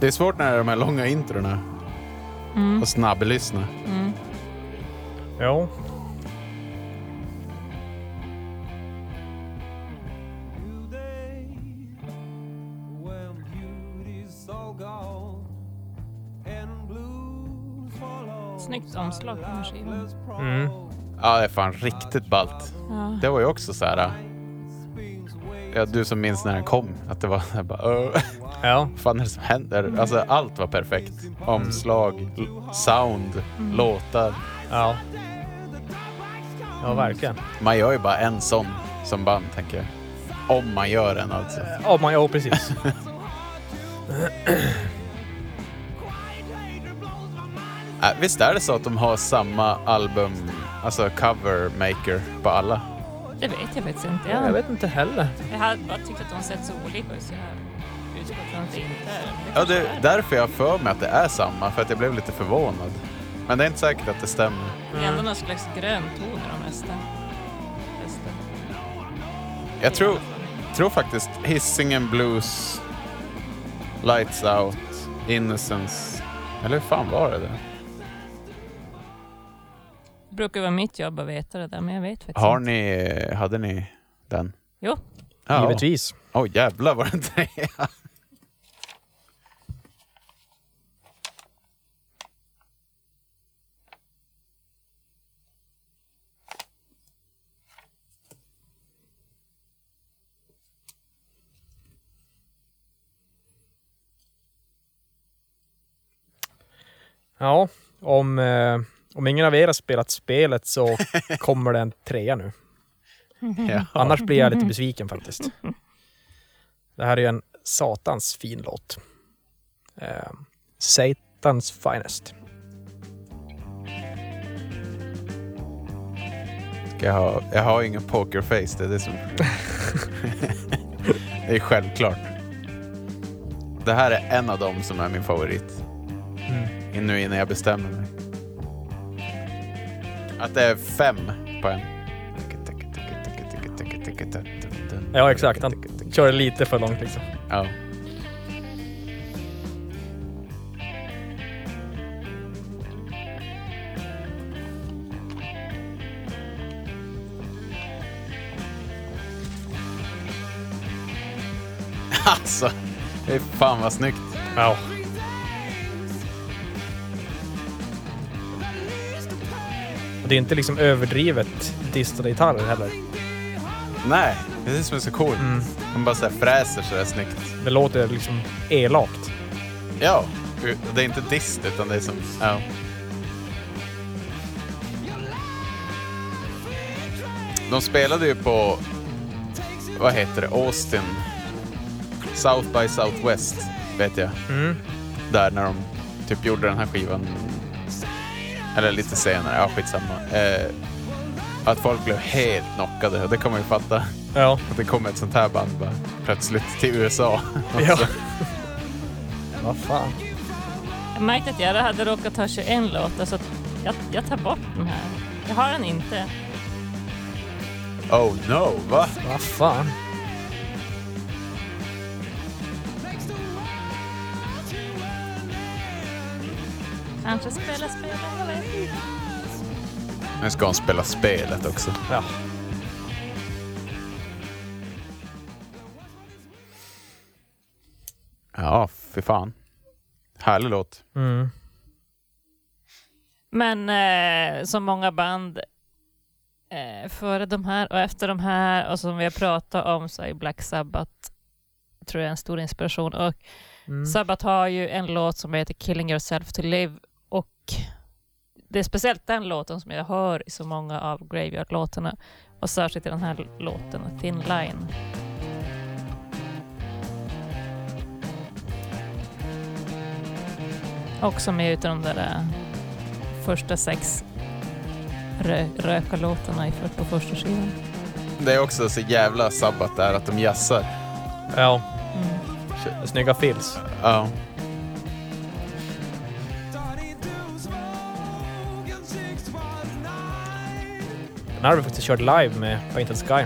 Det är svårt när det är de här långa introna Mm. och snabblyssna. Mm. Ja. Snyggt omslag på skivan. Mm. Ja, det är fan riktigt ballt. Ja. Det var ju också så här... Ja, du som minns när den kom, att det var här bara... Uh, Ja. vad fan är det som händer? Alltså allt var perfekt. Omslag, sound, låtar. Ja. Ja, verkligen. Man gör ju bara en sån som band, tänker jag. Om man gör en alltså. Ja, man, ja precis. Äh, visst är det så att de har samma album, alltså cover maker på alla? Det vet jag faktiskt inte. Jag Jag, vet inte heller. jag hade bara tyckt att de sett så olika ut så jag har utgått från att det inte är. Ja, det är. är därför jag har för mig att det är samma, för att jag blev lite förvånad. Men det är inte säkert att det stämmer. Det är ändå någon slags grön ton i de mesta. Jag tror, tror faktiskt Hisingen Blues, Lights Out, Innocence. Eller hur fan var det? Där? Brukar vara mitt jobb att veta det där, men jag vet faktiskt Har inte. ni, hade ni den? Jo. Ja. Givetvis. Åh oh, jävlar var det en trea. Ja, om, eh, om ingen av er har spelat spelet så kommer det en trea nu. Ja. Annars blir jag lite besviken faktiskt. Det här är ju en satans fin låt. Eh, Satans finest. Ska jag, ha, jag har ingen pokerface, det är det som... det är självklart. Det här är en av dem som är min favorit. Mm. Nu innan jag bestämmer mig. Att det är fem på en. Ja, exakt. Han kör lite för långt liksom. Ja. Alltså, det är fan vad snyggt. Ja. Det är inte liksom överdrivet distade gitarrer heller. Nej, det är det som är så coolt. Mm. De bara så här fräser så där snyggt. Det låter liksom elakt. Ja, det är inte dist utan det är som... Ja. De spelade ju på, vad heter det, Austin. South by Southwest, vet jag. Mm. Där när de typ gjorde den här skivan. Eller lite senare, ja skitsamma. Eh, att folk blev helt knockade och det kan man ju fatta. Ja. Att det kommer ett sånt här band bara plötsligt till USA. Ja. Vad fan. Jag märkte att jag hade råkat ha 21 låtar så jag, jag tar bort den här. Jag har den inte. Oh no, va? Vad fan. Kanske spela, spela, inte. Nu ska hon spela spelet också. Ja. Ja, för fan. Härlig låt. Mm. Men eh, som många band eh, före de här och efter de här och som vi har pratat om så är Black Sabbath tror jag en stor inspiration. Och Mm. Sabbath har ju en låt som heter Killing Yourself to Live det är speciellt den låten som jag hör i så många av Graveyard-låtarna och särskilt i den här låten, Thin Line. Också med utav de där äh, första sex rö rökarlåtarna på första skivan. Det är också så jävla sabbat där att de jazzar. Ja. Mm. Snygga fills. Ja. Den här har vi faktiskt kört live med Painted Sky.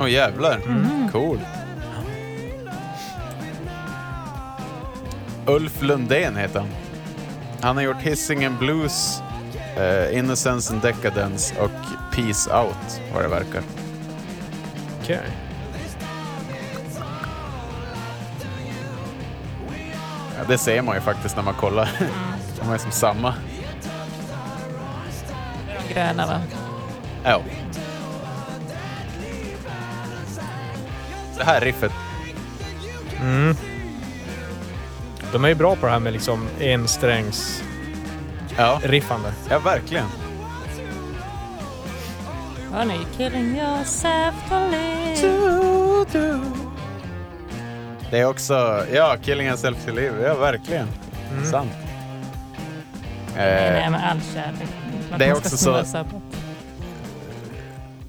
Åh jävlar. Mm. Cool. Ulf Lundén heter han. Han har gjort Hisingen Blues, eh, Innocence and Decadence och Peace Out, vad det verkar. Okej. Ja, det ser man ju faktiskt när man kollar. De är som samma. Gröna va? Ja. Det här riffet, Mm. De är ju bra på det här med liksom ensträngs ja, riffande. ja verkligen. Hör ni? Killing yourself to live. Det är också, ja, Killing Yourself to Live, ja verkligen. Mm. Sant. Nej, Eh, nej, med all kärlek. Det är också så- Sabbath.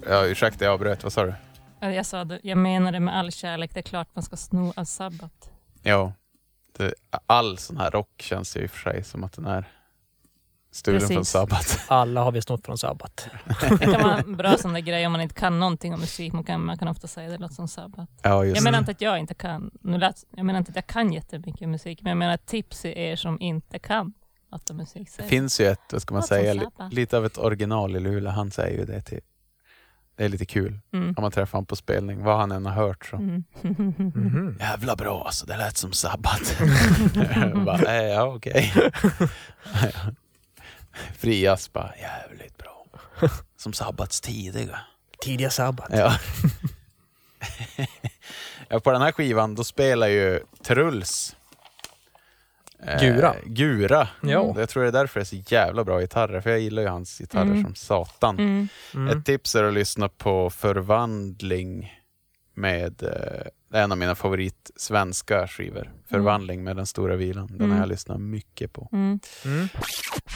Ja, ursäkta, jag avbröt, vad sa du? Ja, Jag sa det, jag menade med all kärlek, det är klart man ska sno av sabbat. Ja, det, all sån här rock känns ju i och för sig som att den är stulen Precis. från Sabbat. Alla har vi snott från Sabbat. Det kan vara en bra sån där grej om man inte kan någonting om musik. Man kan, man kan ofta säga det låter som sabbat. Ja, just Jag menar det. inte att jag inte kan. Nu lät, jag menar inte att jag kan jättemycket musik, men jag menar tips till er som inte kan något om musik. Det finns ju ett, vad ska man säga, li, lite av ett original i Luleå. Han säger ju det till... Det är lite kul Mm. om man träffar honom på spelning, vad han än har hört. Så. Mm. Mhm. Jävla bra alltså, det lät som Sabbat. bara, äh, ja, okej. Frias bara, jävligt bra. Som Sabbats tidiga. Tidiga Sabbat. Ja. ja, på den här skivan då spelar ju Truls eh, Gura. Gura. Ja. Jag tror det är därför det är så jävla bra gitarrer, för jag gillar ju hans gitarrer Mm. som satan. Mm. Mm. Ett tips är att lyssna på Förvandling med eh, det är en av mina favorit svenska skivor. Förvandling med Den stora vilan. Den har Mm. jag lyssnat mycket på. Mm. Mm.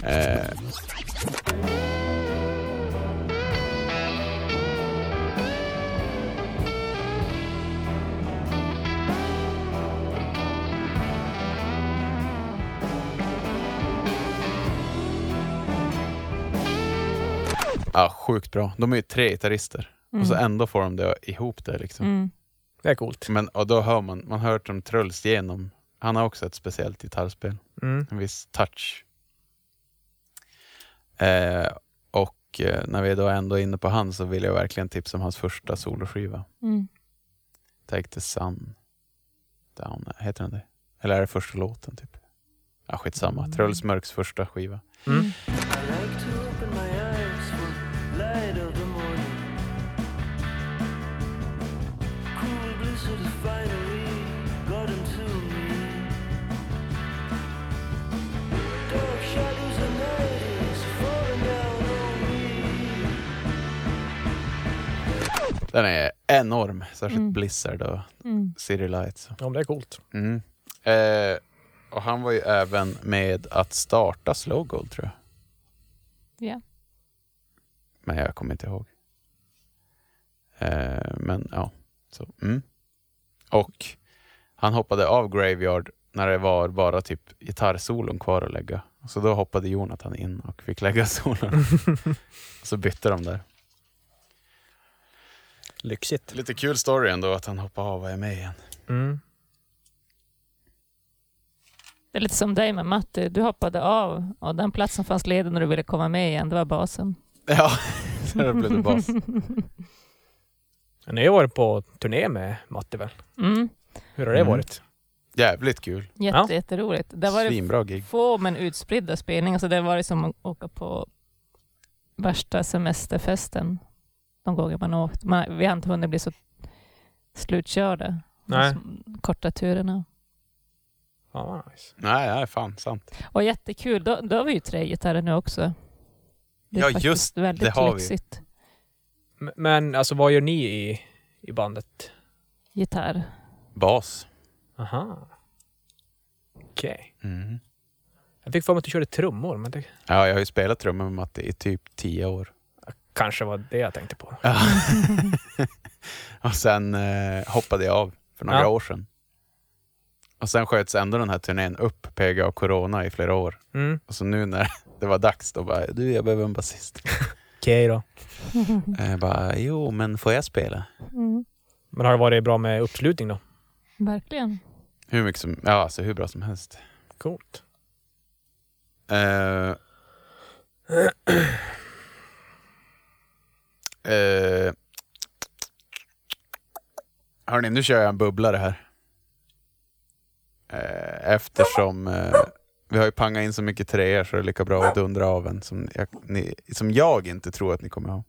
Eh, ja, sjukt bra. De är ju tre gitarrister och så ändå får de det ihop det. Liksom. Mm. Det är coolt. Men, och då hör man, man hör dem Truls genom. Han har också ett speciellt gitarrspel. Mm. en viss touch. Eh, och eh, när vi då ändå är inne på han så vill jag verkligen tipsa om hans första soloskiva. Mm. Take the sun down. Heter den det? Eller är det första låten? typ? Ja, skitsamma. Truls Mörks första skiva. Mm. Den är enorm, särskilt Mm. Blizzard och Mm. City Lights. Ja, men det är coolt. Mm. Eh, och han var ju även med att starta Slow Gold tror jag. Ja. Men jag kommer inte ihåg. Eh, men ja, så. Mm. Och han hoppade av Graveyard när det var bara typ gitarrsolon kvar att lägga. Så då hoppade Jonathan in och fick lägga solon. så bytte de där. Lyxigt. Lite kul story ändå att han hoppade av och är med igen. Mm. Det är lite som dig med Matti. Du hoppade av och den platsen fanns ledig när du ville komma med igen. Det var basen. Ja, så det blev det bas. Ni har varit på turné med Matte väl? Mm. Hur har det Mm. varit? Jävligt kul. Jätte, Jätteroligt. Det var Svinbra gig. få men utspridda spelningar. Så det var som att åka på värsta semesterfesten de gånger man åkt. Man, vi har inte hunnit bli så slutkörda. Nej. De korta turerna. Ja, vad nice. Nej, nej, fan sant. Och jättekul. Då, då har vi ju tre gitarrer nu också. Det är Ja, just väldigt det har vi. lyxigt. M- Men alltså vad gör ni i, i bandet? Gitarr. Bas. Aha. Okej. Mm. Jag fick för mig att du körde trummor, men det Ja, jag har ju spelat trummor med Matte i typ tio år. Kanske var det jag tänkte på. Och sen eh, hoppade jag av för några Ja. år sedan. Och sen sköts ändå den här turnén upp, PGA och Corona, i flera år. Mm. Och så nu när det var dags, då bara, du jag behöver en basist. Okej då. Eh, Jag bara, jo men får jag spela? Mm. Men har det varit bra med uppslutning då? Verkligen. Hur mycket som, ja alltså hur bra som helst. Coolt. Eh, eh, hörni, nu kör jag en bubblare här. Eh, eftersom eh, vi har ju pangat in så mycket treor så det är lika bra att dundra av en som jag, ni, som jag inte tror att ni kommer ha.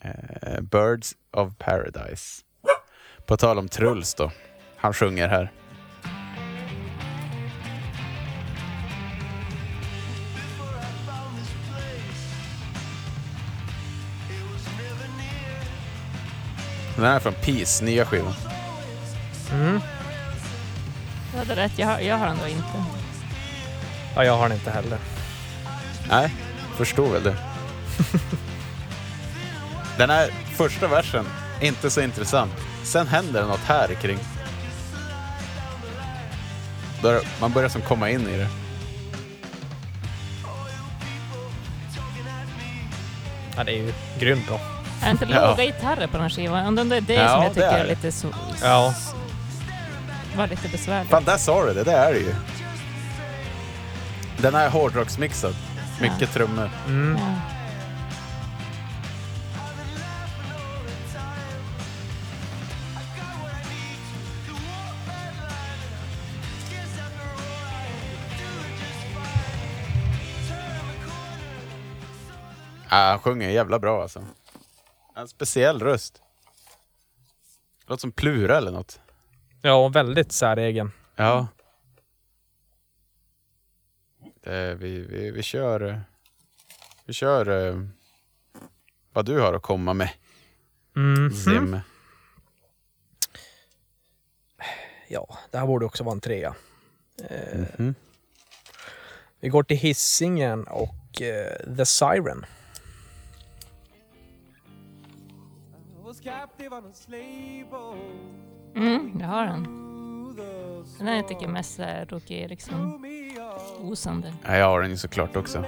Eh, Birds of Paradise. På tal om Truls då. Han sjunger här. Den här är från Peace, nya skivan. Mm. Du hade rätt, jag har, jag har den då inte. Ja, jag har den inte heller. Nej, förstår väl det. Den här första versen, inte så intressant. Sen händer det något här kring. Då man börjar som komma in i det. Ja, det är ju grymt bra. Är det inte Ja. låga gitarrer på den här skivan? Undrar om det är det Ja, som jag tycker är är lite så... Ja. Var lite besvärligt. Fan, där sa du det. Det är det ju. Den här är hårdrocksmixad. Mycket trummor. Mm. Ja. Han sjunger jävla bra alltså. En speciell röst. Låter som Plura eller något. Ja, väldigt säregen. Ja. Det, vi, vi, vi kör... eh, Vi kör eh, vad du har att komma med, Mm. Zim. Ja, det här borde också vara en trea. Eh, Mhm. Vi går till hissingen och eh, The Siren. Mm, jag har den. Den här tycker jag mest är Rocky Eriksson osande. Ja, jag har den ju såklart också.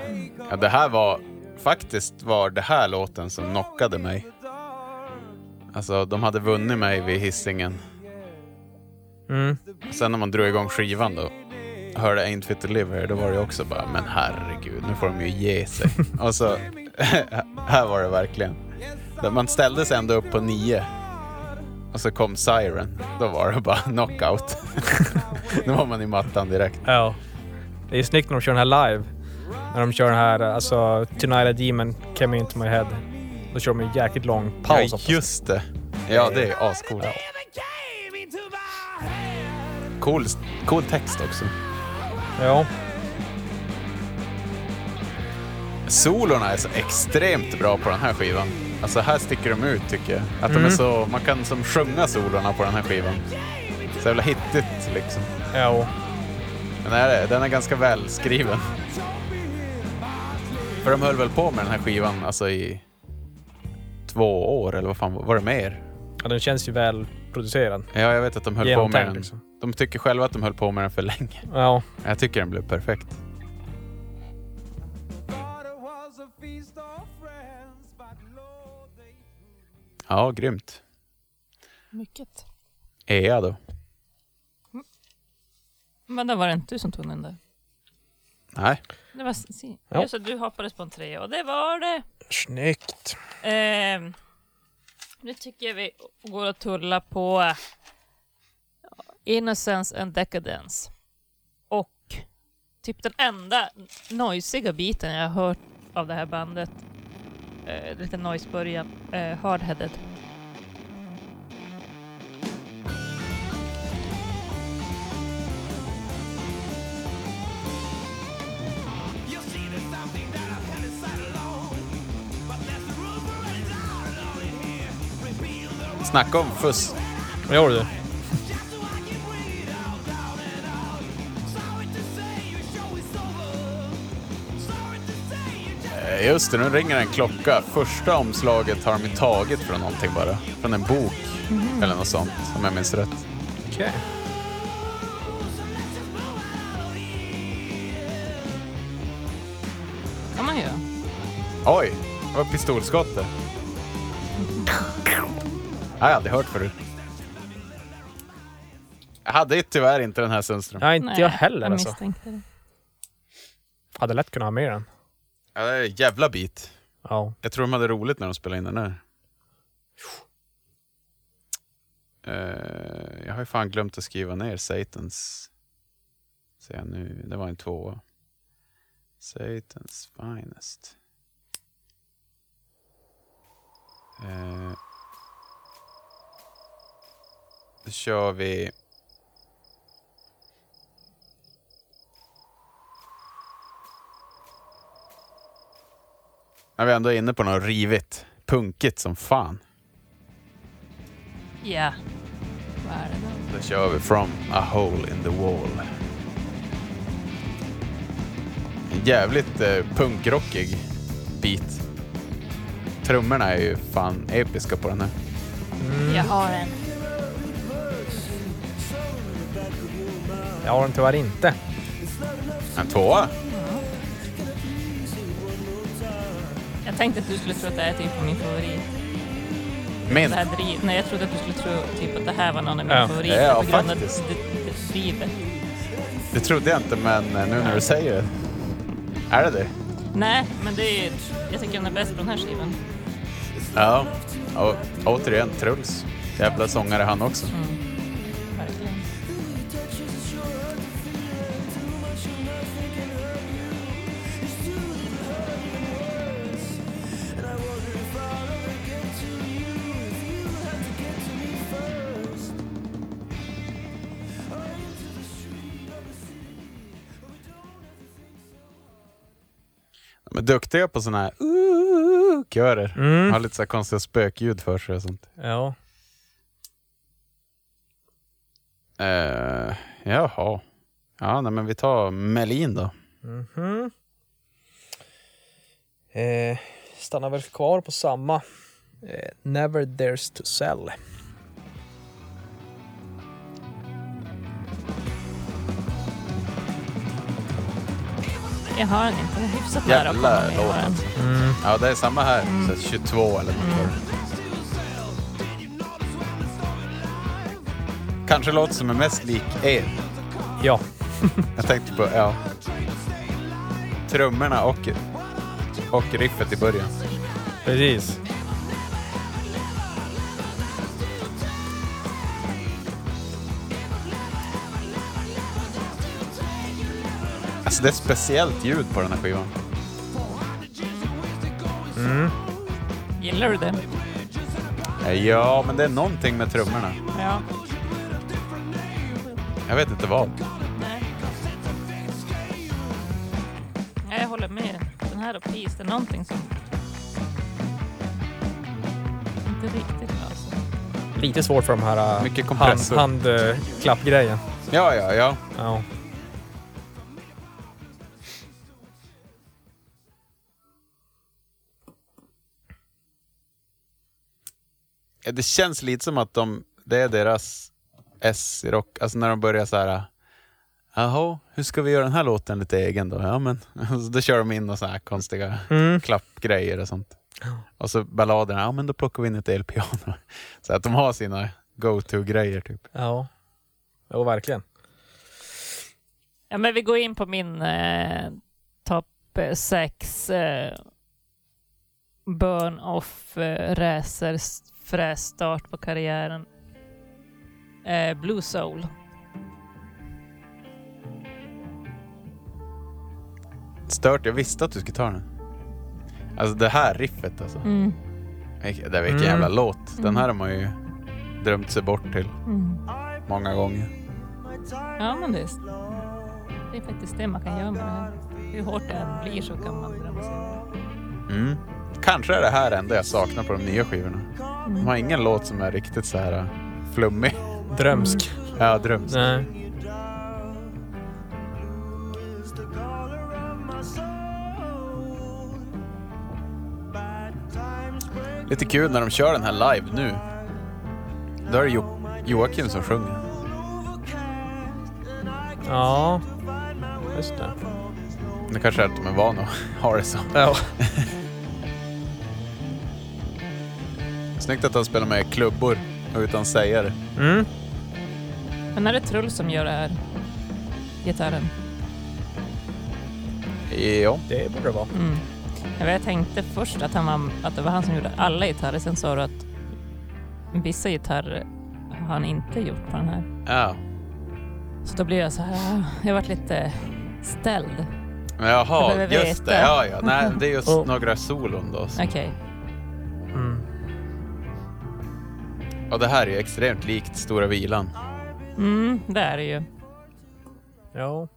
Ja, det här var... Faktiskt var det här låten som knockade mig. Alltså, de hade vunnit mig vid hissingen. Mm. Sen när man drog igång skivan då, hörde Ain't Fit To Live Here, då var det också bara, men herregud, nu får de ju ge sig. Och så, här var det verkligen. Man ställde sig ändå upp på nio. Och så kom Siren. Då var det bara knockout. Då var man i mattan direkt. Ja. Det är snyggt när de kör den här live. När de kör den här, alltså Tonight Demon came into my head. Då kör de en jäkligt lång paus. Ja, just det. Ja, det är ascoolt. Cool, cool text också. Ja. Solorna är så extremt bra på den här skivan. Alltså här sticker de ut tycker jag. Att de Mm. är så, man kan som sjunga solorna på den här skivan. Så jävla hittigt liksom. Ja. Den är, den är ganska välskriven. För de höll väl på med den här skivan alltså i två år eller vad fan var det mer? ja, den känns ju väl producerad. Ja, jag vet att de höll på med den. liksom. De tycker själva att de höll på med den för länge. Ja. Jag tycker den blev perfekt. Ja, grymt. Mycket. Ea då? Men det var det inte du som tog den där. Nej. Det var si. Ja. Just du hoppades på en trea och det var det. Snyggt. Ehm, nu tycker jag vi går att tulla på ja, Innocence and Decadence. Och typ den enda noisiga biten jag har hört av det här bandet, eh, lite noise-början, eh, Hardheaded. Snacka om fusk. Vad gör du? Just det, nu ringer en klocka. Första omslaget har de ju tagit från någonting bara. Från en bok eller något sånt, om jag minns rätt. Okej. kan man göra. Oj, det var pistolskott det. Jag har aldrig hört förut. Jag hade ju tyvärr inte den här Sundström. Nej, inte jag heller jag alltså. misstänkte det. Hade lätt kunnat ha med den. Ja, det är en jävla bit. Ja. Jag tror de hade roligt när de spelade in den där. Eh, jag har ju fan glömt att skriva ner Satans... Ser jag nu, det var en tvåa. Satans finest. Eh, då kör vi... När vi ändå är inne på något rivigt, punkigt som fan. Ja. Vad är det då? Då kör vi From a hole in the wall. En jävligt eh, punkrockig beat. Trummorna är ju fan episka på den här. Jag har en. Jag har den tyvärr inte. En tvåa? Jag tänkte att du skulle tro att det är typ min favorit. Min? Det här driv... Nej, jag trodde att du skulle tro typ att det här var någon av mina Ja. favoriter Ja, på grund faktiskt. av det, det drivet. Det trodde jag inte, men eh, nu när du säger det. Är det det? Nej, men det är Jag tycker den är bäst på den här skivan. Ja. Och återigen, Truls. Jävla sångare han också. Mm. Duktiga på såna här uh, körer. Mm. Har lite så konstiga spökljud för sig och sånt. Ja. Uh, jaha. Ja, nej, men vi tar Melin då. Mhm. Eh, stannar väl kvar på samma. Eh, Never Dares to Sell. Jag har den inte. Jag är hyfsat nära att komma Jävla med låt den. alltså. Mm. Ja, det är samma här. Så 22 eller något det. Kanske låter som är mest lik er. Ja. Jag tänkte på, ja. Trummorna och, och riffet i början. Precis. Alltså det är ett speciellt ljud på den här skivan. Mm. Gillar du det? Eh, Ja, men det är någonting med trummorna. Ja. Jag vet inte vad. Nej. Nej, jag håller med. Den här och Peace, det är någonting som inte riktigt alltså. Lite svårt för de här Mycket hand, kompressor. handklappgrejen. Ja, ja, ja. Ja. Ja, Det känns lite som att de, det är deras S i rock. Alltså när de börjar så här. Jaha, hur ska vi göra den här låten lite egen då? Ja, men så då kör de in och så här konstiga Mm. klappgrejer och sånt. Och så balladerna, ja men då plockar vi in ett elpiano. Så att de har sina go-to-grejer typ. Ja. Jo, verkligen. Ja, men vi går in på min eh, topp 6 eh, burn off eh, frässtart på karriären. Eh, Blue Soul. Stört, jag visste att du skulle ta den. Alltså det här riffet alltså. Mm. Vilken- Det är vilken Mm. jävla låt. Den här har man ju drömt sig bort till Mm. många gånger. Ja, men det är, det är faktiskt det man kan göra med det här. Hur hårt det än blir så kan man drömma sig. Mm. Kanske är det här enda jag saknar på de nya skivorna. De har ingen låt som är riktigt så här äh, flummig. Drömsk. Ja, dröms. Nej. Lite kul när de kör den här live nu. Då är det jo- Joakim som sjunger. Ja. Just det. Det kanske är att de är vana att ha det så. Ja. Snyggt att han spelar med klubbor och utan sägare. Mm. Men är det Trull som gör det här? Gitarren? Ja. Det borde det vara. Mm. Jag, vet, jag tänkte först att, han var, att det var han som gjorde alla gitarrer. Sen sa du att vissa gitarrer har han inte gjort på den här. Ja. Så då blir jag så här, ah, jag varit lite ställd. Jag Jaha, just det. Ja, ja. Nej, det är just Oh. några solon då. Okej. Mm. Och det här är ju extremt likt Stora Vilan. Mm, det är det ju. Ja.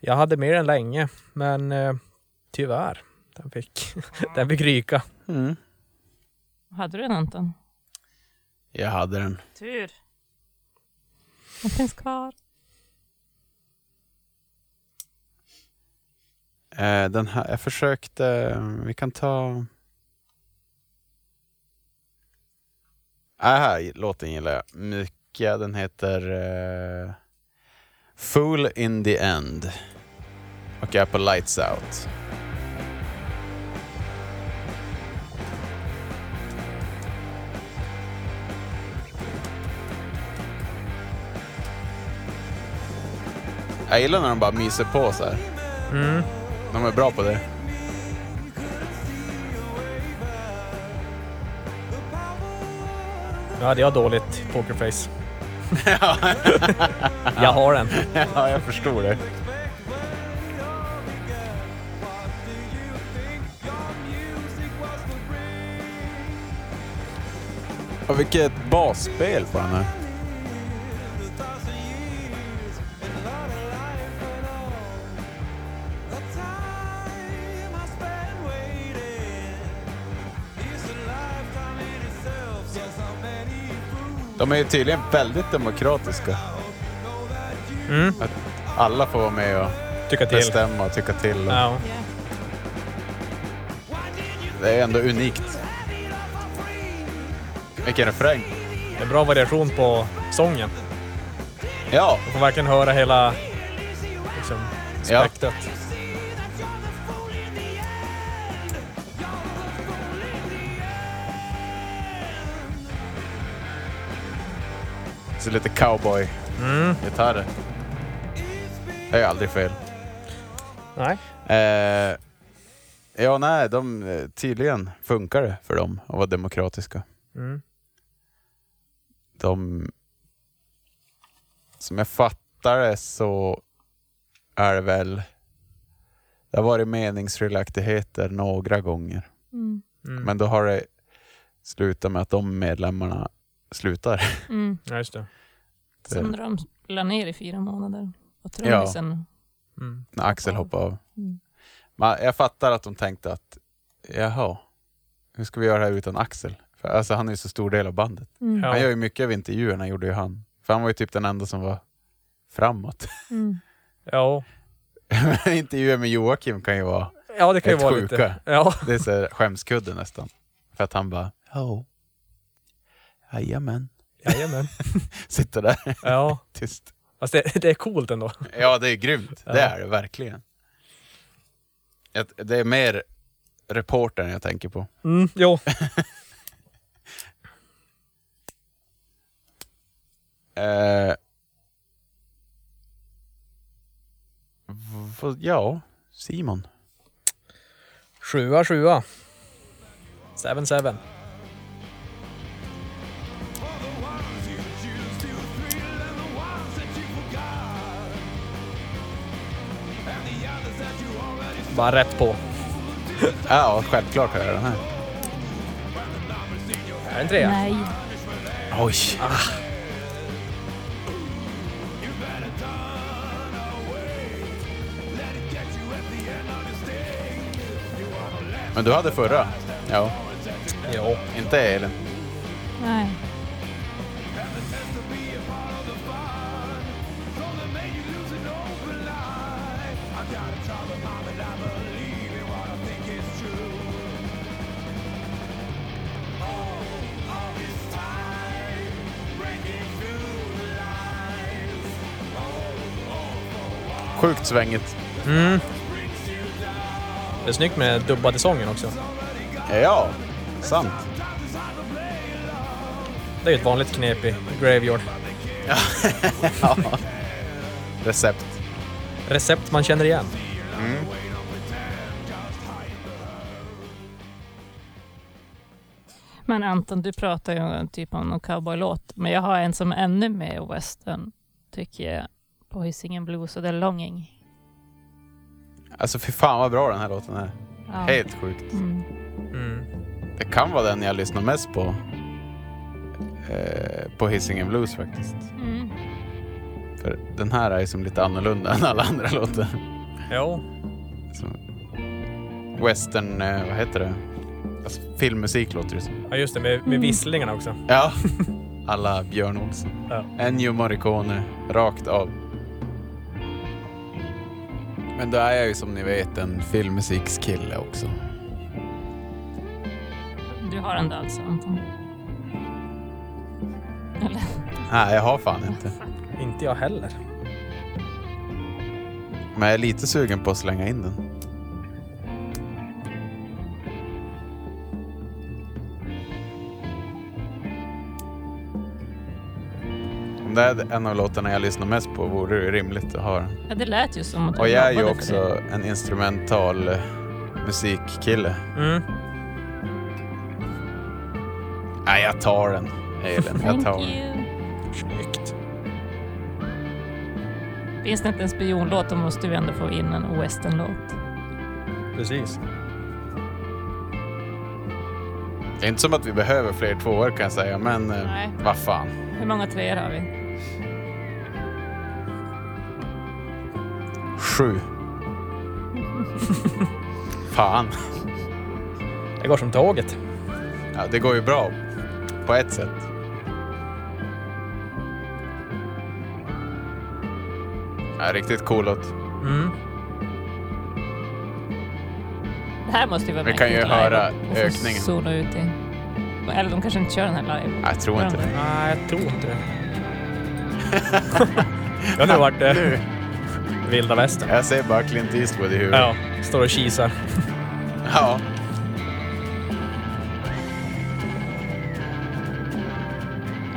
Jag hade mer än länge, men eh, tyvärr. Den fick, den fick ryka. Mm. Hade du den Anton? Jag hade den. Tur. Den finns kvar. Eh, den här, jag försökte, vi kan ta... Den här låten gillar jag mycket. Den heter eh, Fool in the End och är på Lights Out. Jag gillar när de bara myser på så här. Mm. De är bra på det. Nu hade jag dåligt pokerface. jag har den. ja, jag förstår det. Och vilket basspel på den här. De är ju tydligen väldigt demokratiska. Mm. Att alla får vara med och Tycka till. bestämma och tycka till. Och Ja. Det är ändå unikt. Vilken refräng. Det är bra variation på sången. Ja, Man får verkligen höra hela liksom, Ja. spektrat. Så lite cowboy-gitarrer. Mm. Det är aldrig fel. Nej. Eh, ja, nej, de, eh, tydligen funkar det för dem att vara demokratiska. Mm. De, som jag fattar det så är det väl, det har varit meningsskiljaktigheter några gånger. Mm. Mm. Men då har det slutat med att de medlemmarna slutar. Mm. Ja, just det. Som när de la ner i fyra månader. Och trummisen... Mm. När Axel hoppade av. Mm. Men jag fattar att de tänkte att, jaha, hur ska vi göra det här utan Axel? För alltså, han är ju så stor del av bandet. Mm. Ja. Han gör ju mycket av intervjuerna, gjorde ju han. För han var ju typ den enda som var framåt. Mm. Ja. Intervjuer med Joakim kan ju vara, ja, det kan ju vara sjuka. lite... Ja. det är så här skämskudde nästan. För att han bara, ja, jajamän. Jajamän. Sitter där Ja. tyst. Fast det, det är coolt ändå. Ja, det är grymt. Det Ja. är det verkligen. Det är mer reportern jag tänker på. Mm, jo. Eh, ja, Simon. Sjua, sjua. Seven, seven. Bara rätt på. Ja, självklart har jag den här. Är det en trea? Nej. Oj. Men du hade förra? Ja. Jo. Inte Elin? Nej. Sjukt svängigt. Mm. Det är snyggt med dubbade sången också. Ja, sant. Det är ju ett vanligt knep i Graveyard. ja. Recept. Recept man känner igen. Mm. Men Anton, du pratar ju typ om någon cowboylåt, men jag har en som är ännu mer western, tycker jag, på Hisingen Blues och är Longing. Alltså fy fan vad bra den här låten är. Ja. Helt sjukt. Mm. Mm. Det kan vara den jag lyssnar mest på. Eh, på Hisingen Blues faktiskt. Mm. För den här är ju som lite annorlunda än alla andra låtar. Jo. Som western, eh, vad heter det? Alltså, filmmusik låter det som. Ja, just det. Med, med Mm. visslingarna också. Ja. Alla Björn Olsen. Ja. Ennio Morricone, rakt av. Men då är jag ju som ni vet en filmmusikskille också. Du har där alltså, Anton? Eller? Nej, jag har fan inte. Inte jag heller. Men jag är lite sugen på att slänga in den. Det är en av låtarna jag lyssnar mest på vore det rimligt att ha den. Ja, det lät ju som att Och jag är ju också en instrumental eh, musikkille. Mm. Nej, jag tar den, Elin. Jag tar den. Snyggt. Finns det inte en spionlåt, då måste vi ändå få in en westernlåt. Precis. Det är inte som att vi behöver fler tvåor kan jag säga, men eh, vad fan. Hur många treor har vi? Sju. fan. Det går som tåget. Ja, det går ju bra på ett sätt. Ja, riktigt cool låt. Mm. Det här måste ju vara Vi kan ju höra och- få ökningen. Zona ut i. Eller de kanske inte kör den här live. Jag tror Gör inte de det. Nej, jag tror inte det. det har nu varit Nu. Vilda västern. Jag ser bara Clint Eastwood i huvudet. Ja, står och kisar. ja.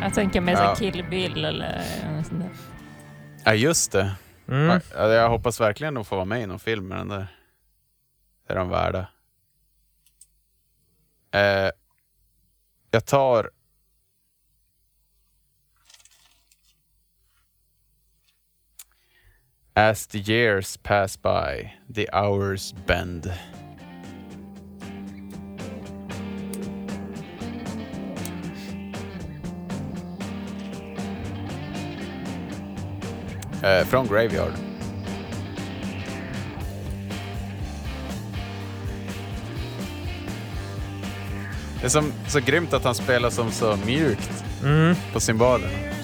Jag tänker mer Ja. Kill Bill eller något sånt där. Ja, just det. Mm. Ja, Jag hoppas verkligen att få vara med i någon film med den där. Det är de värda. Eh, jag tar... As the years pass by, the hours bend. Eh, från Graveyard. Det är som, så grymt att han spelar som så mjukt Mm. på cymbalerna.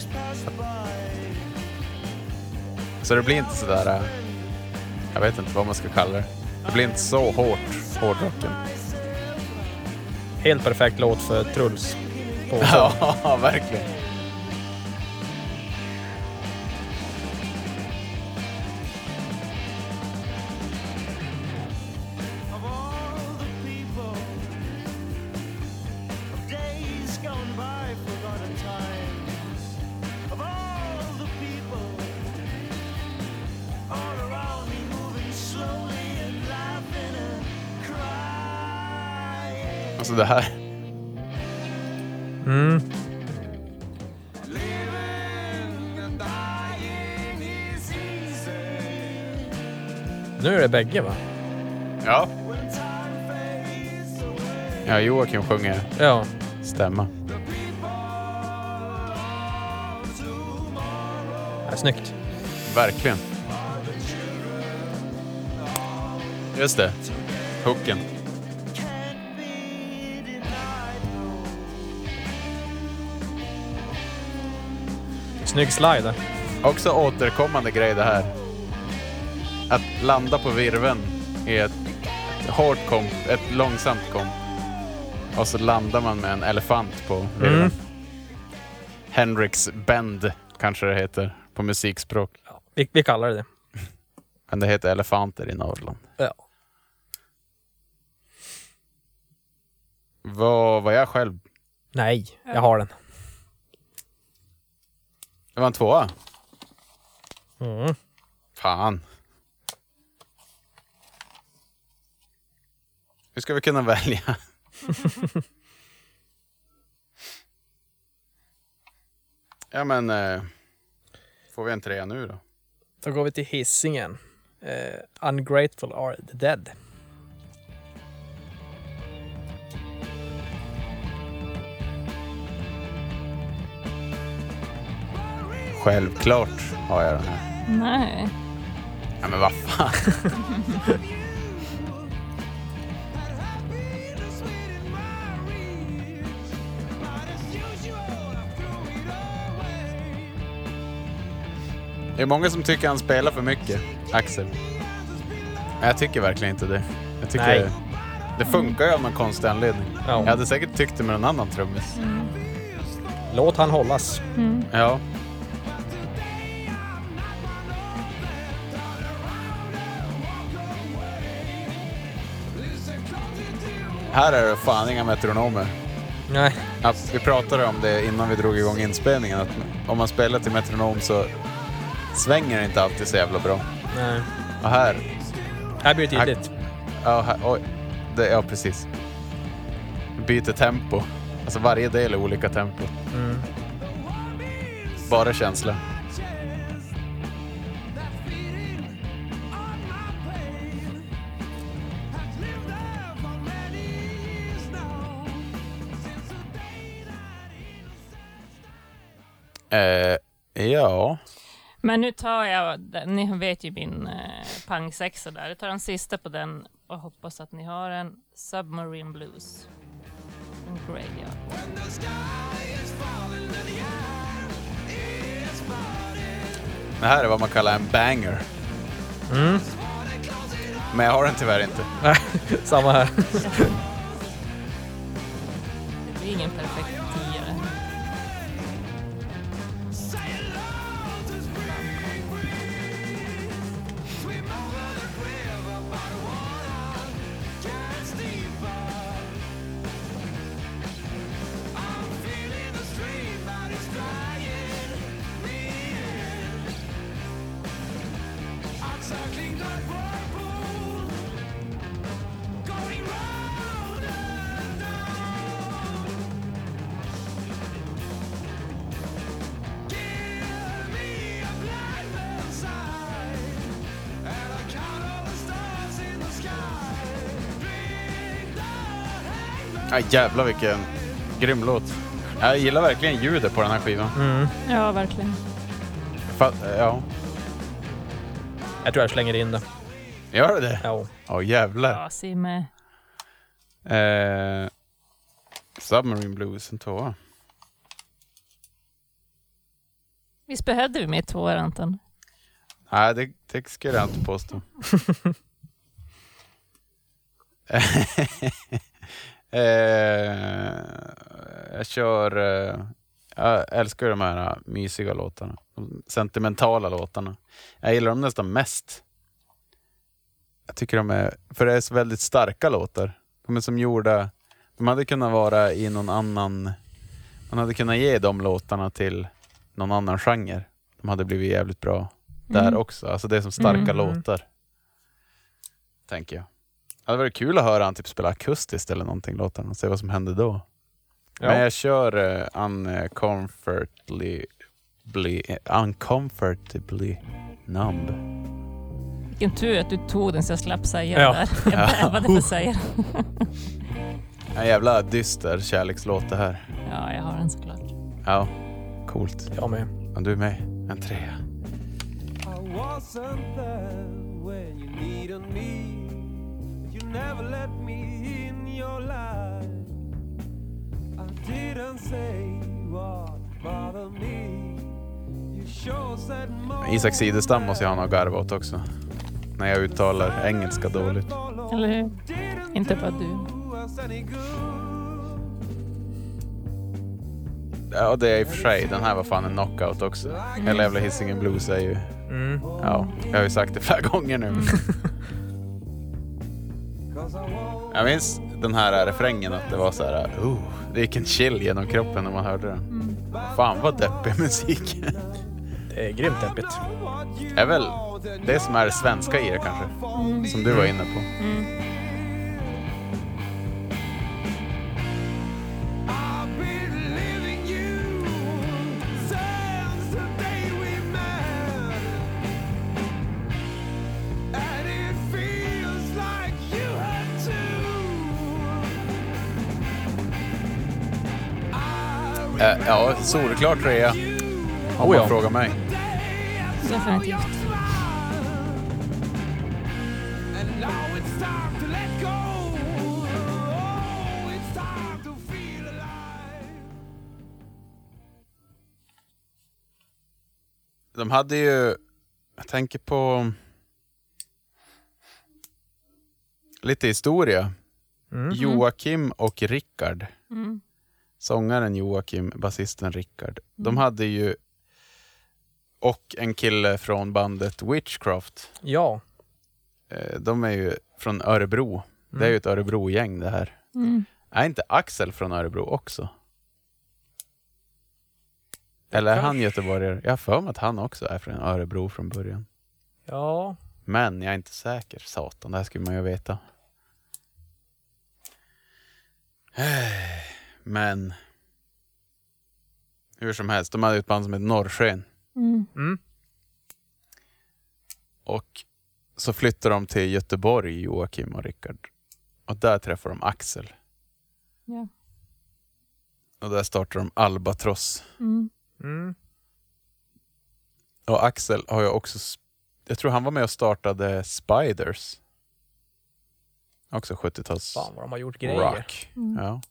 Så det blir inte sådär... äh, Jag vet inte vad man ska kalla det. Det blir inte så hårt, hårdrocken. Helt perfekt låt för Truls. Ja, verkligen. Det här... Mm. Nu är det bägge va? Ja. Ja, Joakim sjunger Ja. stämma. Är snyggt. Verkligen. Just det. Hooken. Snygg slide. Också återkommande grej det här. Att landa på virven i ett hårt komp, ett långsamt komp. Och så landar man med en elefant på virven. Mm. Hendrix Bend kanske det heter på musikspråk. Vi, vi kallar det det. Men det heter elefanter i Norrland. Ja. Vad var jag själv? Nej, jag har den. Det var en tvåa. Mm. Fan. Hur ska vi kunna välja? ja men, eh, får vi en trea nu då? Då går vi till hissingen. Eh, Ungrateful are the dead. Självklart har jag den här. Nej. Ja men vad fan. Det är många som tycker han spelar för mycket, Axel. Men jag tycker verkligen inte det. Jag tycker Nej. Det funkar ju av någon konstig anledning. Ja. Jag hade säkert tyckt det med någon annan trummis. Låt han hållas. Ja. Här är det fan inga metronomer. Nej. Ja, vi pratade om det innan vi drog igång inspelningen, att om man spelar till metronom så svänger det inte alltid så jävla bra. Nej. Och här, Här blir det tydligt. ja, här oj, det, ja precis. Byter tempo. Alltså varje del är olika tempo. Mm. Bara känsla. Eh, ja. Men nu tar jag, ni vet ju min eh, pangsexa där. Jag tar den sista på den och hoppas att ni har en Submarine Blues. En Graveyard. Det här är vad man kallar en banger. Mm. Men jag har den tyvärr inte. Nej, samma här. Det blir ingen perfekt jävlar vilken grym låt. Jag gillar verkligen ljudet på den här skivan. Mm. Ja, verkligen. Fa- ja, Jag tror jag slänger in det. gör det det? Ja. Ja, jävlar. Ja, Simme. Eh, Submarine Blues, en tvåa. Visst behövde vi med två Anton? Nej, det, det skulle jag inte påstå. eh, jag kör... Eh, jag älskar de här eh, mysiga låtarna. De sentimentala låtarna. Jag gillar dem nästan mest. Jag tycker de är... För det är så väldigt starka låtar. De är som gjorda... De hade kunnat vara i någon annan... Man hade kunnat ge de låtarna till någon annan genre. De hade blivit jävligt bra där Mm. också. Alltså det är som starka Mm. låtar. Tänker jag. Det hade varit kul att höra han typ spela akustiskt eller någonting, låtarna och se vad som hände då. Ja. Men jag kör uh, uncomfortably, bli- uncomfortably numb. Vilken tur att du tog den så jag slapp säga Ja. det där. Jag bävade för att säga det. En jävla dyster kärlekslåt det här. Ja, jag har den såklart. Ja, coolt. Jag med. Ja, du är med. En trea. I wasn't there when you needed me. Never let me in your life. I didn't say what bothered me. You sure said more. Isak Sidestam måste jag ha något garv åt också. När jag uttalar engelska dåligt. Eller hur? Inte bara du. Was any good? Ja, det är i och för sig. Den här var fan en knockout också. Hela jävla Hisingen Blues är ju... Mm. Ja, jag har ju sagt det flera gånger nu. Jag minns den här refrängen att det var så här, oh, det gick en chill genom kroppen när man hörde den. Fan vad deppig musik. Det är grymt deppigt. är väl det som är det svenska i det kanske. Som du var inne på. I've Äh, ja, solklar trea. Om Oh ja. man frågar mig. Definitivt. De hade ju, jag tänker på lite historia. Joakim och Rickard. Mm. Sångaren Joakim, basisten Rickard. De hade ju, och en kille från bandet Witchcraft. Ja. Eh, De är ju från Örebro. Det är ju ett Örebro-gäng det här. Mm. Är inte Axel från Örebro också? Eller är han göteborgare? Jag har för mig att han också är från Örebro från början. Ja. Men jag är inte säker. Satan, det här skulle man ju veta. Men... Hur som helst, de hade ett band som heter Norrsken. Mm. Mm. Och så flyttade de till Göteborg, Joakim och Rickard. Och där träffade de Axel. Ja. Och där startade de Albatross. Mm. Mm. Och Axel har ju också, jag tror han var med och startade Spiders. Också 70-tals Fan vad de har gjort grejer. rock. Ja.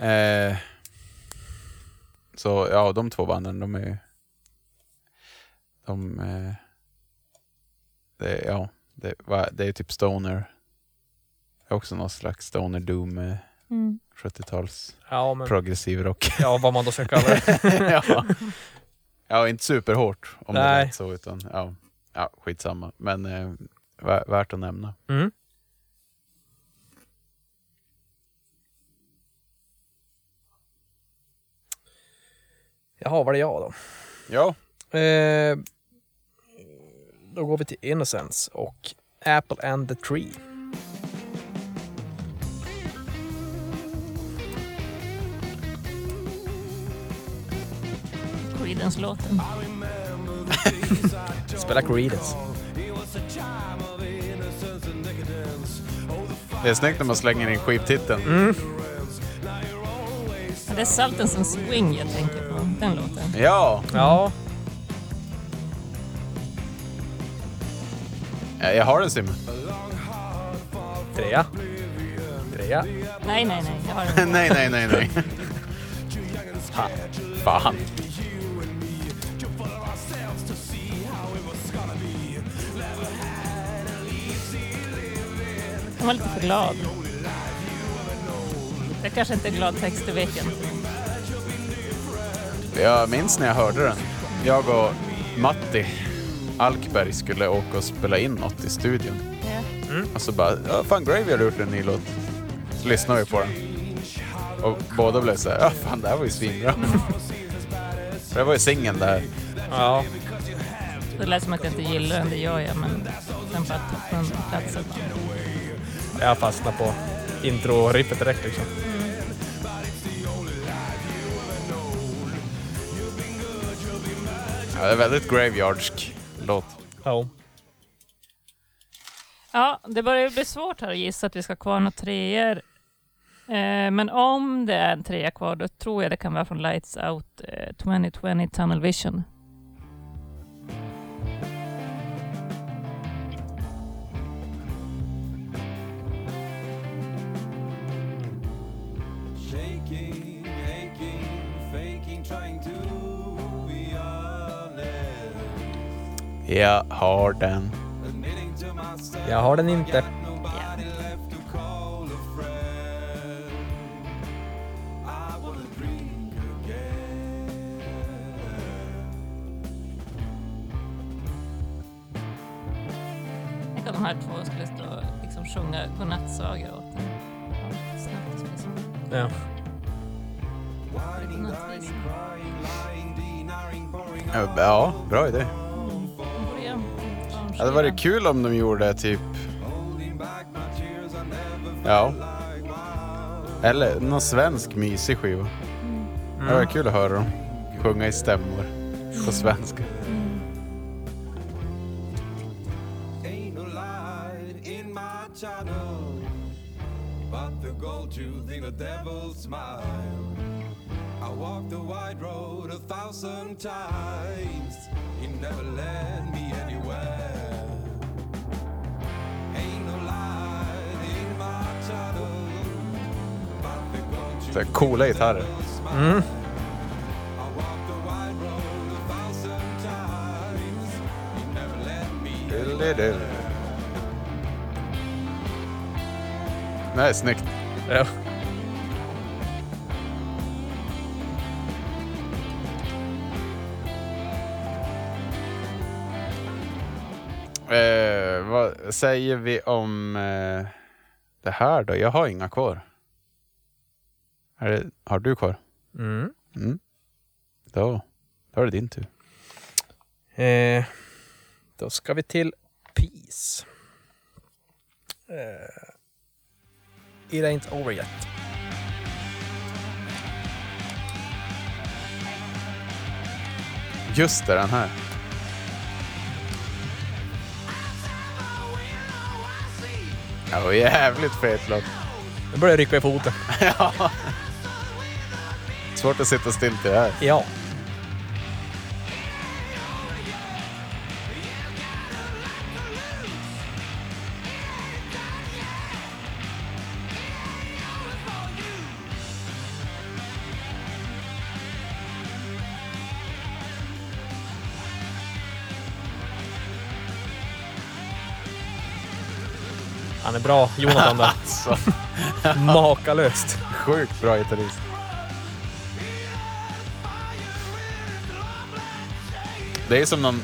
Eh, så ja, de två banden, de är de, eh, det, ja, det, va- det är typ stoner. Det är också någon slags stoner doom, eh, Mm. 70-tals Ja, men progressiv rock. ja, vad man då ska kalla det. ja. ja, inte superhårt om det Nej. lät så, utan ja, ja skitsamma. Men eh, vä- värt att nämna. Mm. Jaha, var det jag då? Ja, Eh, då går vi till Innocence och Apple and the Tree. Creedence-låten. Spela Creedence. det är snyggt när man slänger in skivtiteln. Mm. Ja, Det är Saltens and Swing jag tänker på, den låten. Ja, Ja, eh, jag har den Simon. trea. Trea. Nej, nej, nej. Jag har den. nej, nej, nej, nej. Ha, fan. Den var lite för glad. Det kanske inte är glad text, det vet jag inte. Jag minns när jag hörde den. Jag och Matti Alkberg skulle åka och spela in något i studion. Ja. Och så bara, ja, fan Gravy har gjort en ny låt. Så lyssnade vi på den. Och båda blev så här, ja fan det här var ju svinbra. För det var ju singeln där. Ja. Det lät som att jag inte gillar den, det gör jag, men den bara toppenplatsen. Jag fastnar på intro-riffet direkt liksom. Ja, det är väldigt graveyardsk låt. Ja. Ja, det börjar bli svårt här att gissa att vi ska kvar några treor. Eh, men om det är en trea kvar, då tror jag det kan vara från Lights Out eh, 2020 Tunnel Vision. Jag har den. Jag har den inte. Varit kul om de gjorde typ... Ja. Eller någon svensk mysig skiva. Det hade varit kul att höra dem sjunga i stämmor på svenska. Ain't led me Det här är snyggt. Ja. Eh, vad säger vi om eh, det här då? Jag har inga kvar. Det, har du kvar? Mm. Mm. Då, då är det din tur. Eh, då ska vi till Peace. Eh, it ain't over yet. Just det, den här. Det var jävligt fet låt. Nu börjar jag rycka i foten. ja. Svårt att sitta still till det här. Ja. Han är bra, Jonathan där. Alltså, Makalöst. sjukt bra gitarrist. Det är som någon...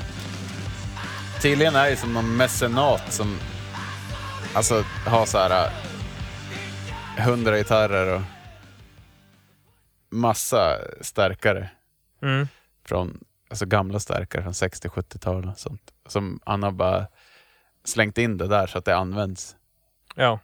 Tydligen är det som någon mecenat som alltså har så här äh, hundra gitarrer och massa stärkare Mm. från alltså gamla stärkare från 60-70-talet och sånt. Som han har bara slängt in det där så att det används. Ja,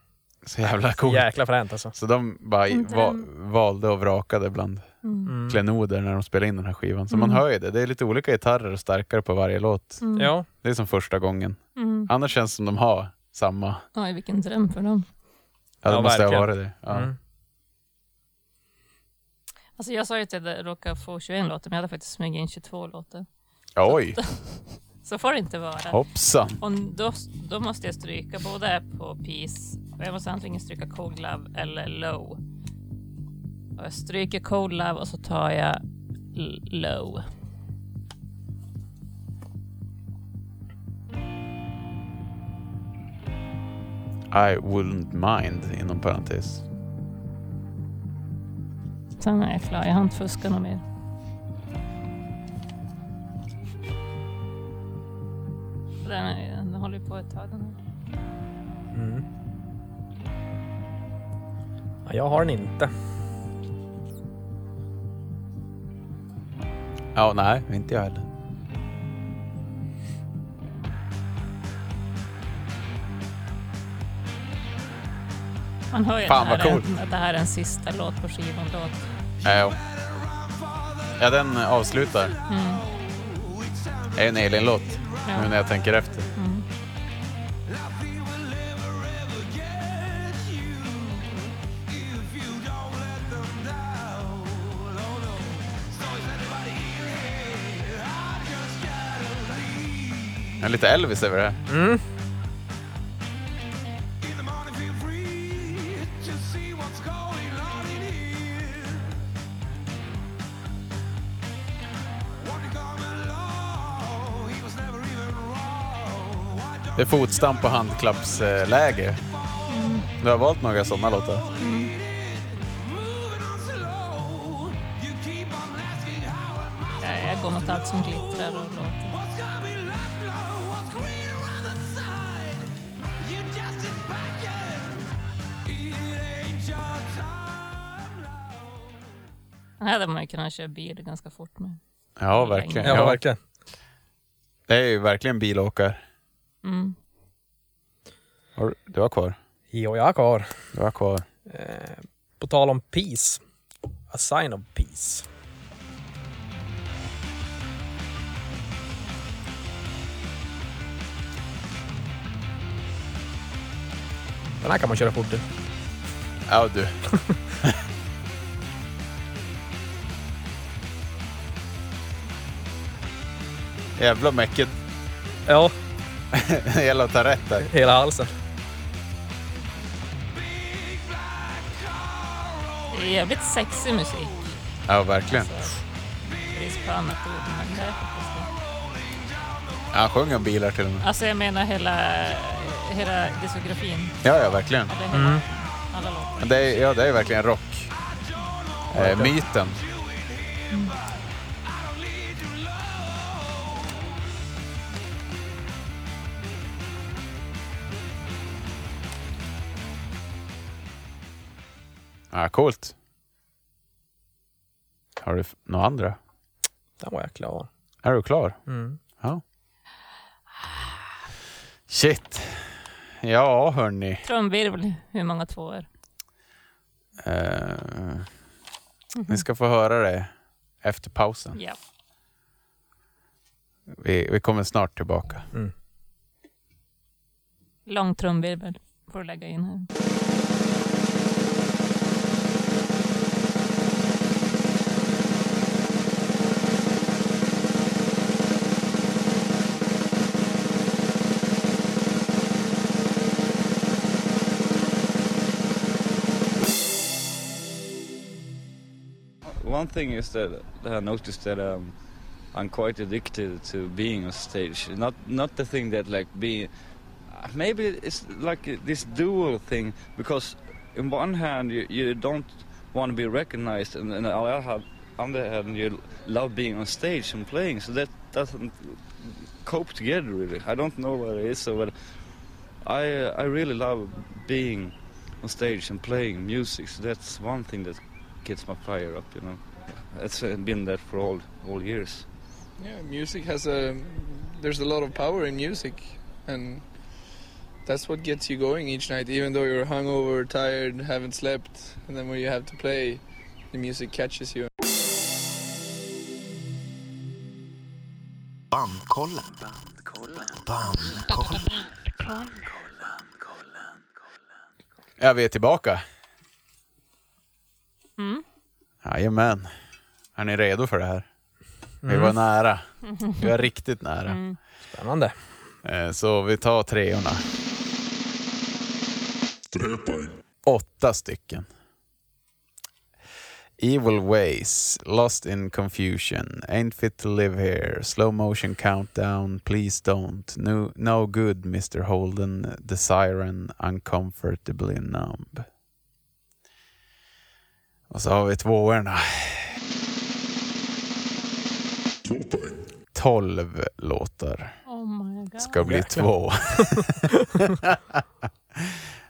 Så jävla coolt. jäkla fränt alltså. Så de bara va, valde och vrakade bland Mm. Mm. klenoder när de spelade in den här skivan. Så man Mm. hör ju det. Det är lite olika gitarrer och starkare på varje låt. Mm. Ja, Det är som första gången. Mm. Annars känns det som de har samma. Oj, vilken dröm för dem. Ja, det Ja, måste ha varit det. Ja. mm. Alltså jag sa ju att jag råkade få 21 låtar, men jag hade faktiskt smugit in 22 låtar. Oj, Så får det inte vara. hoppsan. Och då, då måste jag stryka både på Peace och jag måste antingen stryka Cold Love eller Low. Och jag stryker Cold Love och så tar jag Low. I wouldn't mind, inom parentes. Sen är jag klar, jag har inte fuskat något mer. Den, är, den håller ju på ett tag den här. Mm. Ja, jag har den inte. Ja, nej, inte jag heller. Man hör ju Fan, att, det coolt. är, att det här är en sista låt på skivan. Låt. Ja, ja, den avslutar. Mm. Det är en Elin-låt, Ja. nu när jag tänker efter. Mm. Jag är lite Elvis över det här. Mm. Det är fotstamp och handklappsläge. Du har valt några sådana låtar. Jag, jag går mot allt som glittrar och låter. Hade man ju kunnat köra bil ganska fort med. Ja, verkligen. Ja, verkligen. Det är ju verkligen bilåkare. Mm. Har du- Du har kvar. Jo, jag har kvar. Du har kvar. Eh, på tal om peace. A sign of peace. Den här kan man köra fort i. Ja, du. Jävla mäcket. Ja, rätt där. hela halsen. Det är jävligt sexig musik. Ja, verkligen. Alltså, brist på annat ord, men det är faktiskt det. Han sjunger om bilar till och med. Alltså jag menar hela, hela diskografin. Ja, ja, verkligen. Eller hela, Mm. alla låtar. Det är, ja, det är verkligen rock. Eh, myten. Ja, coolt. Har du några andra? Den var jag klar. Är du klar? Mm. Ja. Shit. Ja, hörni. Trumvirvel, hur många tvåor? Eh, ni ska få höra det efter pausen. Ja. Vi, vi kommer snart tillbaka. Lång trumvirvel får du lägga in här. One thing is that, I noticed that um, I'm quite addicted to being on stage. Not not the thing that like being. Maybe it's like this dual thing because, in one hand you, you don't want to be recognized, and, and on the other hand, hand you love being on stage and playing. So that doesn't cope together really. I don't know what it is. So, but I I really love being on stage and playing music. So that's one thing that gets my fire up, you know. It's uh, been that for all all years. Yeah, music has a. There's a lot of power in music, and that's what gets you going each night. Even though you're hungover, tired, haven't slept, and then when you have to play, the music catches you. Bandkollen. Bandkollen. Ja, vi är tillbaka. Mm. Jajamän. Är ni redo för det här? Vi Mm. var nära. Vi var riktigt nära. Mm. Spännande. Eh, Så vi tar treorna. Tre poäng. Åtta stycken. Evil Ways, Lost in Confusion, Ain't Fit to Live Here, Slow Motion Countdown, Please Don't, No, no Good Mr Holden, The Siren, Uncomfortably Numb. Och så har vi tvåorna. Två poäng. Tolv låtar. Oh my god. ska bli två.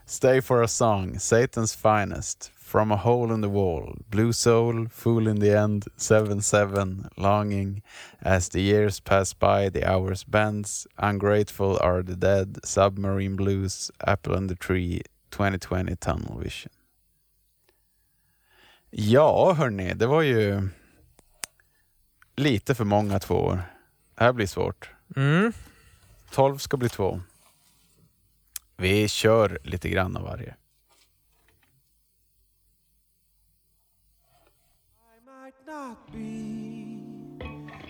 Stay for a song, Satan's finest, From a hole in the wall, Blue soul, Fool in the end, 7-7, Longing, As the years pass by the hours bends, Ungrateful are the dead, Submarine blues, Apple on the tree, 2020 tunnel vision. Ja, hörni, det var ju lite för många tvåor. Det här blir svårt. Mm. 12 ska bli två. Vi kör lite grann av varje. might not be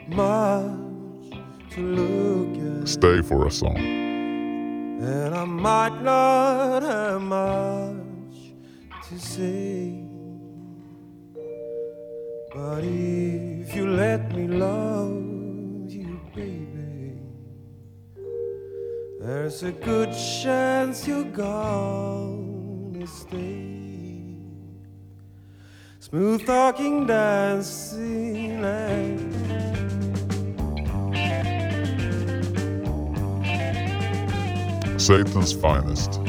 much to look at, Stay for a song. and I might not have much to say. But if you let me love you, baby, there's a good chance you're gonna stay. Smooth talking, dancing, and Satan's finest.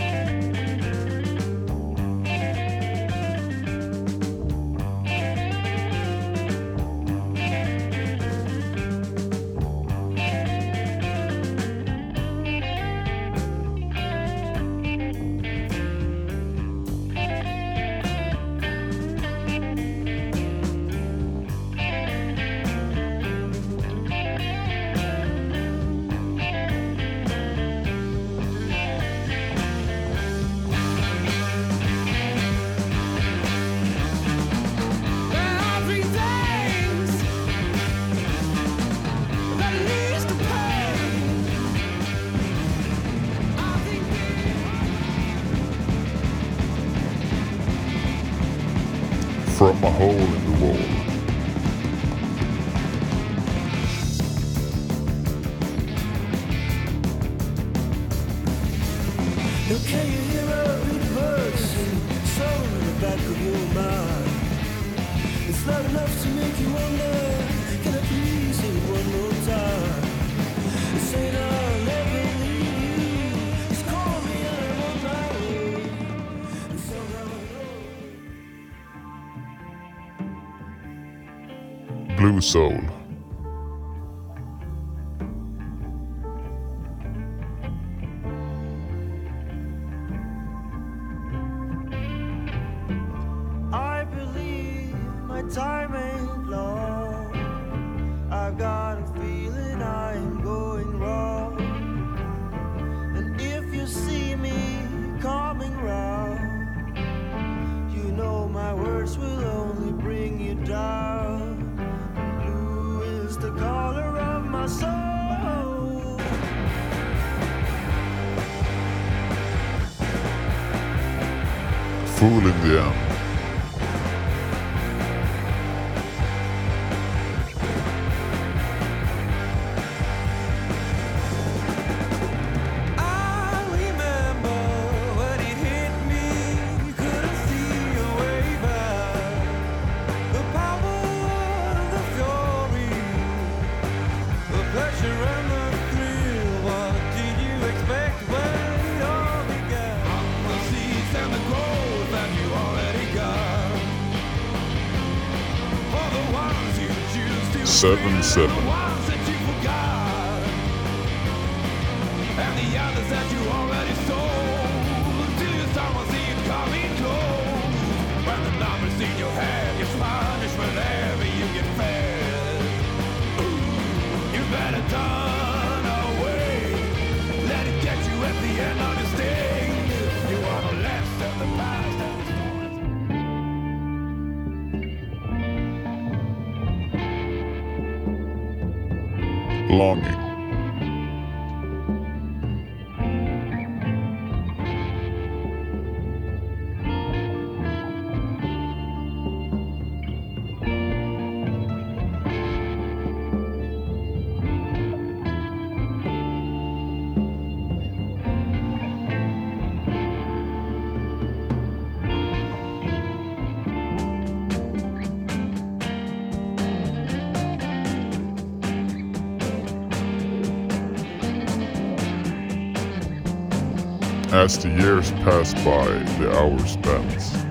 77. As the years pass by, the hours bends.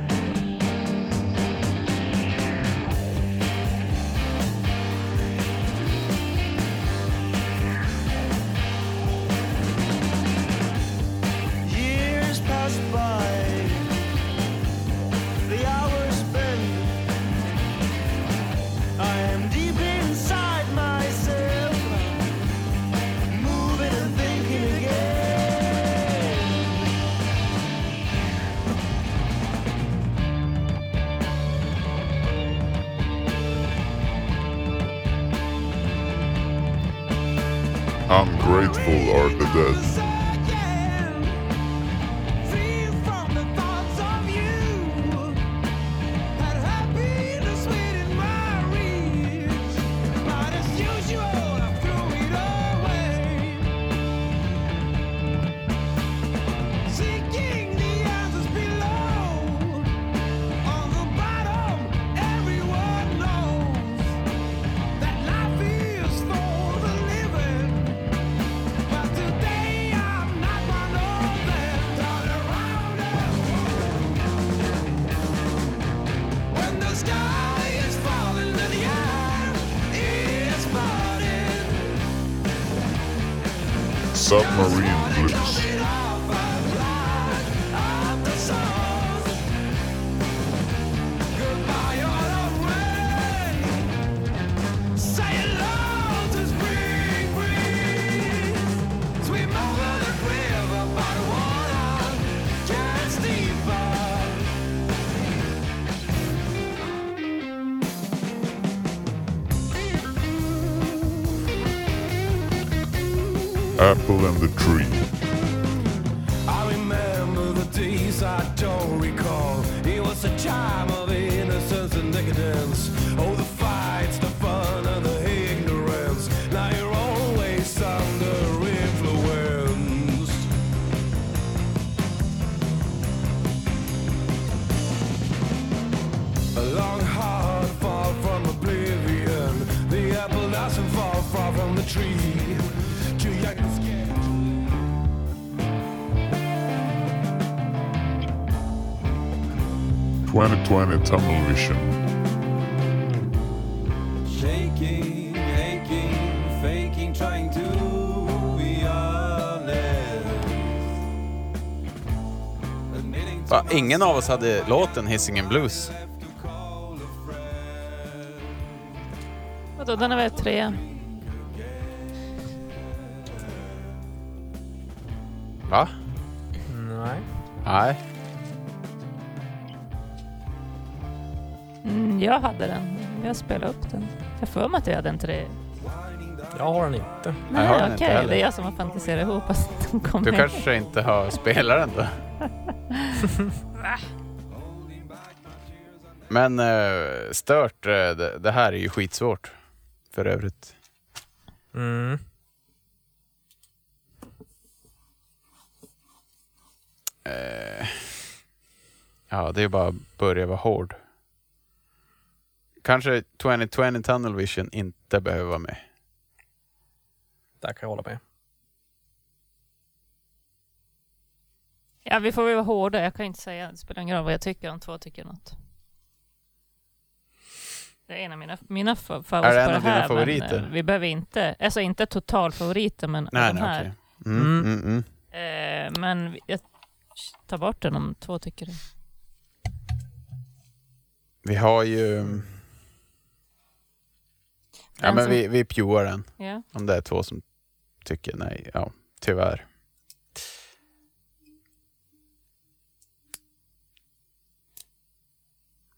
2020 Tunnel Vision. Shaking, aching, faking, trying to be honest. Admitting to Va, ingen av oss hade låten Hisingen Blues. Vadå, den är väl tre? Va? Nej. Nej. Jag hade den. Jag spelade upp den. Jag får mig att jag hade en tre. Jag har den inte. Nej, jag har den okej. inte. Det är jag som har fantiserat ihop att den kom Du med. kanske inte har spelat den då? Men eh, stört, eh, det, det här är ju skitsvårt. För övrigt. Mm. Eh, ja, det är bara att börja vara hård. Kanske 2020 Tunnel Vision inte behöver vara med. Där kan jag hålla med. Ja, vi får väl vara hårda. Jag kan inte säga, det spelar ingen roll vad jag tycker om två tycker något. Det är en av mina, mina fa- favoriter Är det en av dina här, favoriter? Men, eh, vi behöver inte, alltså inte total favoriter, men Nej, de nej, här. okej. Mm, mm, mm. Eh, men jag tar bort den om två tycker det. Vi har ju... Ja, men som- vi, vi pjuar den. Ja. Om det är två som tycker nej. Ja, tyvärr.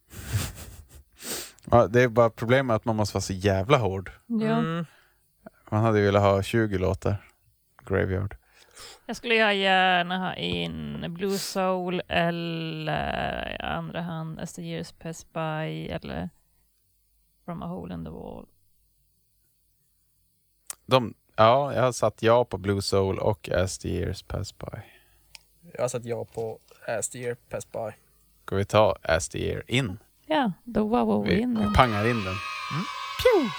Ja, det är bara problemet att man måste vara så jävla hård. Ja. Mm. Man hade ju velat ha 20 låtar. Graveyard. Jag skulle gärna ha in Blue Soul eller i andra hand As the years pass by eller From a hole in the wall. De, ja, jag har satt ja på Blue Soul och As the years pass by. Jag har satt ja på As the year pass by. Ska vi ta As the year in? Ja, då var vi Vi in den. pangar in den. Pew!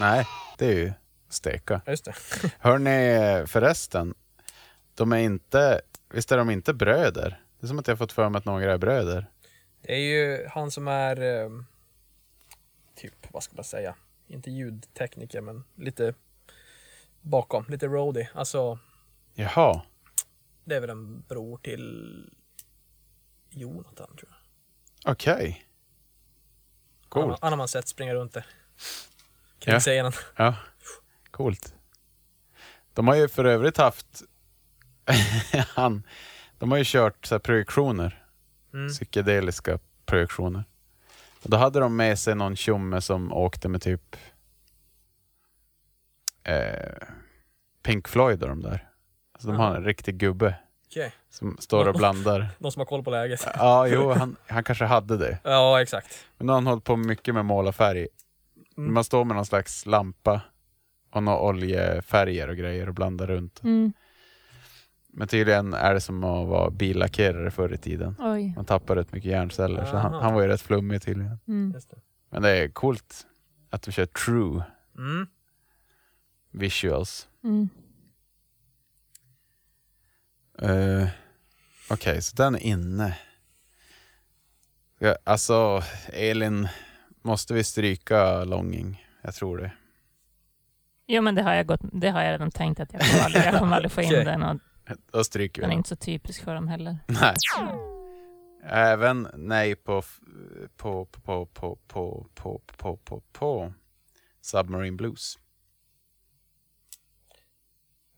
Nej, det är ju steka. Just det. Hörni, förresten. De är inte, visst är de inte bröder? Det är som att jag fått för mig att några är bröder. Det är ju han som är eh, typ, vad ska man säga, inte ljudtekniker men lite bakom, lite roadie. Alltså, Jaha. det är väl en bror till Jonathan tror jag. Okej. Han, Coolt. han har man sett springa runt där. Kring Ja. scenen. Ja, coolt. De har ju för övrigt haft... Han, de har ju kört så här projektioner. Mm. Psykedeliska projektioner. Och då hade de med sig någon tjomme som åkte med typ eh, Pink Floyd och de där. Så de har en riktig gubbe Okej. som står och blandar. Någon som har koll på läget. Ja, jo, han, han kanske hade det. Ja, exakt. Men nu har han hållit på mycket med målarfärg. Mm. Man står med någon slags lampa och några oljefärger och grejer och blandar runt. Mm. Men tydligen är det som att vara billackerare förr i tiden. Oj. Man tappar rätt mycket hjärnceller, så han, han var ju rätt flummig tydligen. Mm. Det. Men det är coolt att de kör true Mm. visuals. Mm. Uh, Okej, så den är inne. Ja, alltså, Elin, måste vi stryka Longing? Jag tror det. Jo, men det har jag, gått, det har jag redan tänkt att jag kommer aldrig, jag kommer aldrig få in Okej. den och Då stryker vi den är inte så typisk för dem heller. Nej. Även nej på, på, på, på, på, på, på, på, på Submarine Blues.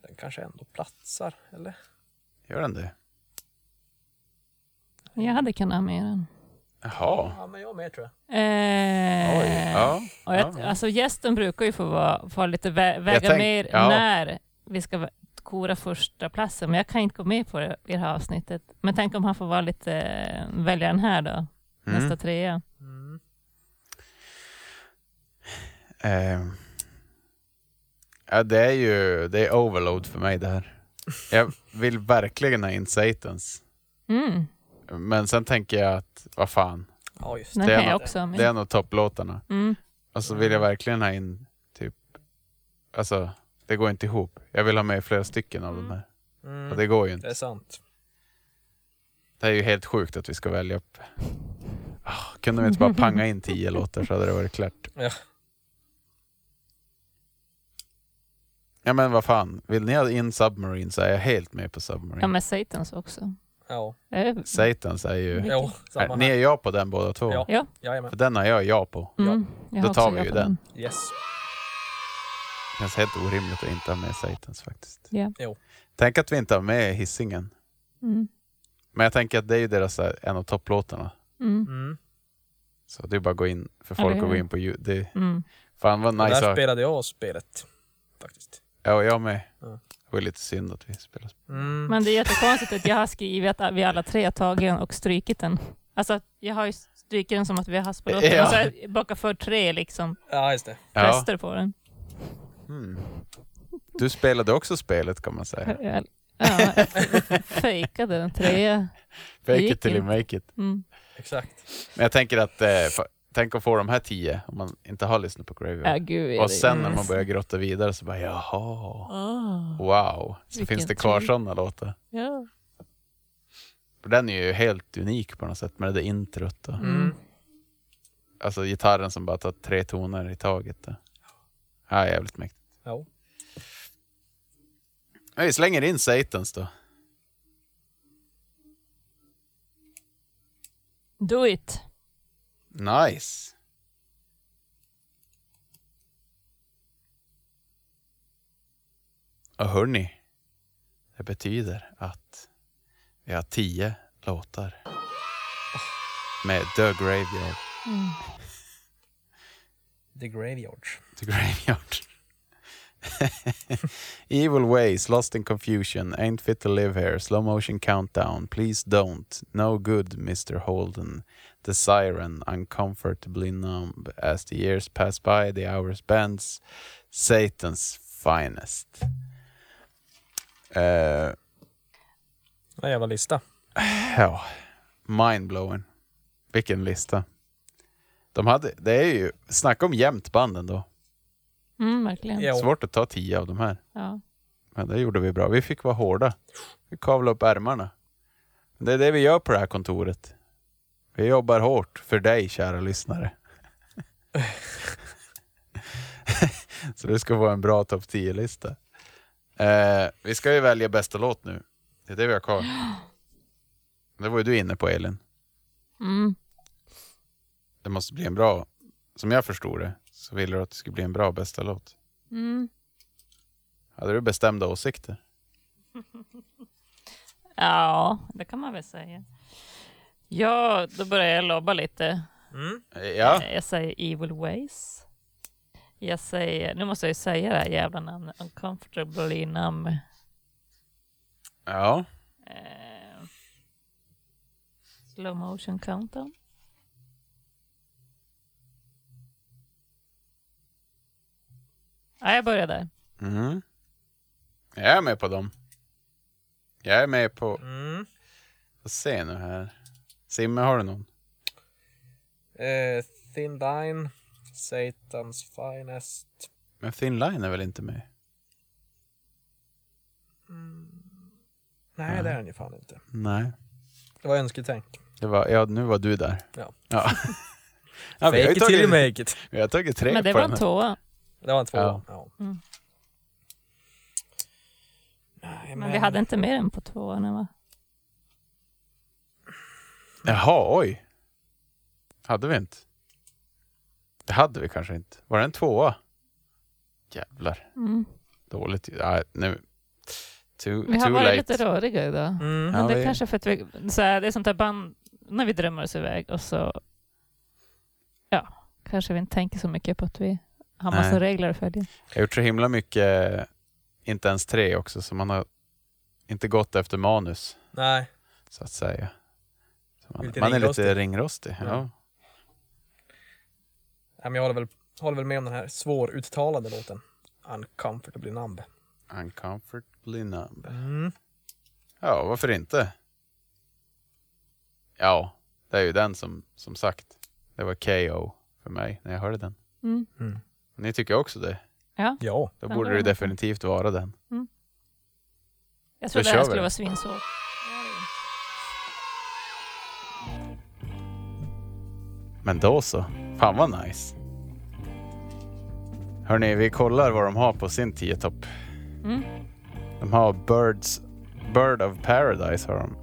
Den kanske ändå platsar, eller? Gör den det? Jag hade kunnat ha med den. Jaha. Ja, men jag med tror jag. Eh, Oj. Ja. och jag, ja. Alltså gästen brukar ju få, vara, få lite vä väga tänk- mer ja. när vi ska kora första platsen. Men jag kan inte gå med på det i det här avsnittet. Men tänk om han får vara lite, eh, välja den här då, Mm. nästa trea. Mm. Eh, ja, det är ju det är overload för mig det här. Jag vill verkligen ha in Satans. Mm. Men sen tänker jag att, vad fan. Ja, Det är jag nog- också med. Det är nog topplåtarna. Mm. Och så vill jag verkligen ha in typ, alltså det går inte ihop. Jag vill ha med flera stycken av de här. Mm. Och det går ju Det inte. är sant. Det är ju helt sjukt att vi ska välja upp. Ah, kunde vi inte bara panga in tio låtar så hade det varit klart. Ja. Ja men vad fan, vill ni ha in Submarine så är jag helt med på Submarine. Ja, men Satans också. Ja. Satans är ju... Jo, samma Är, ni är ja på den båda två? Ja. Ja. För den har jag ja på. Mm, jag Då tar vi ju på den. Yes. Det känns helt orimligt att inte ha med Satans faktiskt. Ja. Jo. Tänk att vi inte har med Hisingen. Mm. Men jag tänker att det är ju deras här, en av topplåtarna. Mm. Mm. Så det är bara att gå in för folk att gå in på ljud. Det, Mm. fan vad Där nice. att- spelade jag spelet. Faktiskt. Ja, och jag med. Ja. Det var lite synd att vi spelade. Mm. Men det är jättekonstigt att jag har skrivit att vi alla tre har tagit den och strukit den. Alltså, jag har ju strukit den som att vi har haft på låten. Ja. Och så har jag bakat för tre liksom, Ja, just det. Ja. röster på den. Mm. Du spelade också spelet kan man säga. Ja, jag fejkade den trea. Fake it till you make it. Mm. Exakt. Men jag tänker att, eh, tänk att få de här tio om man inte har lyssnat på Graveyard. Ja, gud, och sen när man börjar grotta vidare så bara jaha, Ah. wow. Så Vilken finns det kvar tur. sådana låtar. Ja. Den är ju helt unik på något sätt med det där introt. Och, Mm. Alltså gitarren som bara tar tre toner i taget. Då. Ja, jävligt mäktigt. Ja. Vi slänger in Satans då. Do it. Nice. Och hörni, det betyder att vi har tio låtar med The Graveyard. Mm. The Graveyard. The Graveyard. Evil Ways, Lost in Confusion, Ain't Fit to Live Here, Slow Motion Countdown, Please Don't, No Good Mr. Holden, The Siren, Uncomfortably Numb, As the Years Pass By, The Hours Bends, Satan's Finest. En jävla lista. ja, mindblowing. Vilken lista. De hade, det är ju, snacka om jämnt band ändå. Mm, verkligen. Ja. Svårt att ta tio av de här. Ja. Men det gjorde vi bra. Vi fick vara hårda. Vi kavlade upp ärmarna. Det är det vi gör på det här kontoret. Vi jobbar hårt för dig, kära lyssnare. Så det ska vara en bra topp 10-lista. Eh, vi ska ju välja bästa låt nu. Det är det vi har kvar. Det var ju du inne på, Elin. Mm. Det måste bli en bra, som jag förstod det, så ville du att det skulle bli en bra bästa låt. Mm. Hade du bestämda åsikter? Ja, det kan man väl säga. Ja, då börjar jag lobba lite. Mm. Ja. Eh, Jag säger Evil Ways. Jag säger, nu måste jag ju säga det här jävla namnet, Uncomfortably Numb. Ja. Eh, slow Motion Countdown. Ja, jag börjar där. Mm. Jag är med på dem. Jag är med på... Mm. Får se nu här. Simme, har du någon? Eh, Thin Line. Satans Finest. Men Thin Line är väl inte med? Nej, det är den ju fan inte. Nej. Det var önsketänk. Det var, ja, nu var du där. Ja. ja. ja Fake it till you make it. vi har tagit tre Men det på var en tvåa. Det var en två. Ja. Ja. Mm. Nej, Men vi hade inte mer än på tvåan va? Jaha, oj. Hade vi inte? Det hade vi kanske inte. Var det en tvåa? Jävlar. Mm. Dåligt. Ja, nu. Too, Vi har too varit late. lite röriga idag. Mm. Men Ja, det är vi- kanske för att vi, så här, det är sånt där band, när vi drömmer oss iväg och så, ja, kanske vi inte tänker så mycket på att vi har massa Nej. regler att följa. Jag har gjort så himla mycket, inte ens tre också, så man har inte gått efter manus, Nej. så att säga. Så man, Lite man är lite ringrostig. Ja. Ja. Nej, men jag håller väl, håller väl med om den här svåruttalade låten. Uncomfortably numb. Uncomfortably numb. Mm. Ja, varför inte? Ja, Det är ju den som, som sagt, det var KO för mig när jag hörde den. Mm. Mm. Ni tycker också det? Ja, Ja. Då borde det definitivt vara den. jag trodde det här skulle vara svinsvårt. Men då så. Fan vad nice. Hörni, vi kollar vad de har på sin 10-topp. Mm. De har Birds, Bird of Paradise har de.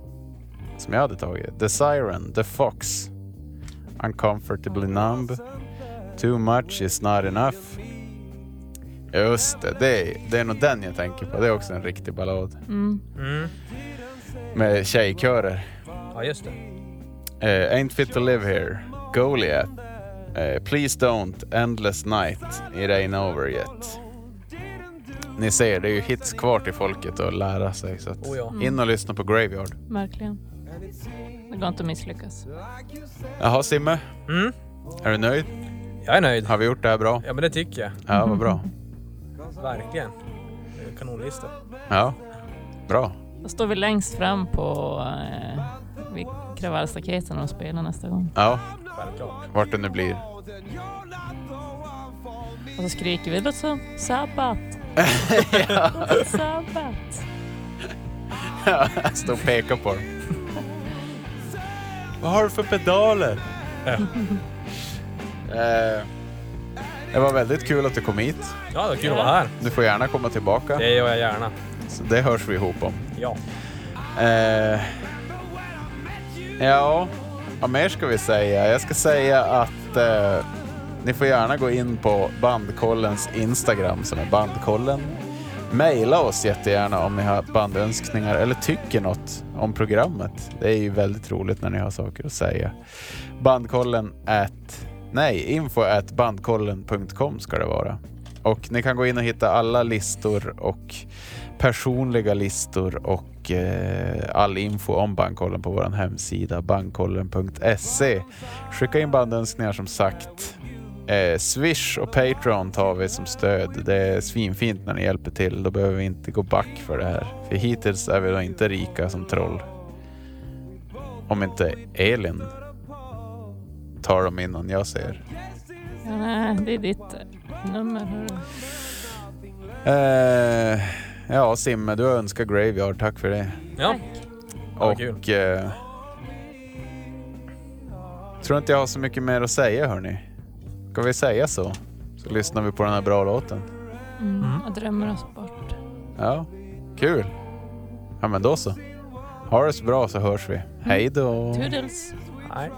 Som jag hade tagit. The Siren, The Fox. Uncomfortably Numb. Too much is not enough. Just det, det är, det är nog den jag tänker på. Det är också en riktig ballad. Mm. Mm. Med tjejkörer. Ja, just det. Eh, Ain't fit to live here. Goliath. Eh, Please don't. Endless night. It ain't over yet. Ni ser, det är ju hits kvar till folket att lära sig. Så att Oh ja. in och lyssna på Graveyard. Verkligen. Det går inte att misslyckas. Jaha Simme, Mm. är du nöjd? Jag är nöjd. Har vi gjort det här bra? Ja, men det tycker jag. Ja, vad bra. Verkligen. Kanonlista. Ja, bra. Då står vi längst fram på eh, vid kravallstaketen och spelar nästa gång. Ja, Självklart. vart det nu blir. Och så skriker vi låt som sabbat. Sabbat. Ja, jag står och pekar på dem. Vad har du för pedaler? Ja. Eh, det var väldigt kul att du kom hit. Ja, det var kul att vara här. Du får gärna komma tillbaka. Det gör jag gärna. Så det hörs vi ihop om. Ja. Eh, ja, vad mer ska vi säga? Jag ska säga att eh, ni får gärna gå in på Bandkollens Instagram som är Bandkollen. Maila oss jättegärna om ni har bandönskningar eller tycker något om programmet. Det är ju väldigt roligt när ni har saker att säga. Bandkollen at, nej, info at bandkollen.com ska det vara. Och ni kan gå in och hitta alla listor och personliga listor och eh, all info om Bandkollen på vår hemsida bandkollen.se. Skicka in bandönskningar som sagt. Eh, Swish och Patreon tar vi som stöd. Det är svinfint när ni hjälper till. Då behöver vi inte gå back för det här. För hittills är vi då inte rika som troll. Om inte Elin tar dem innan jag ser. Ja, nej, det är ditt nummer. Eh, ja, Simme, du har önskat Graveyard. Tack för det. Ja. Ja, Och kul. eh, tror inte jag har så mycket mer att säga hörni. Ska vi säga så? Så lyssnar vi på den här bra låten. Mm. Och drömmer oss bort. Ja, kul. Ja men då så. Ha det så bra så hörs vi. Hej då. Toodles. Nej.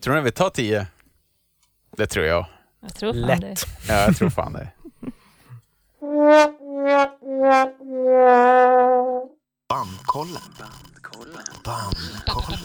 Tror ni vi tar tio? Det tror jag. Jag tror fan Lätt. det. Ja, jag tror fan det. Bandkollen. Bandkollen.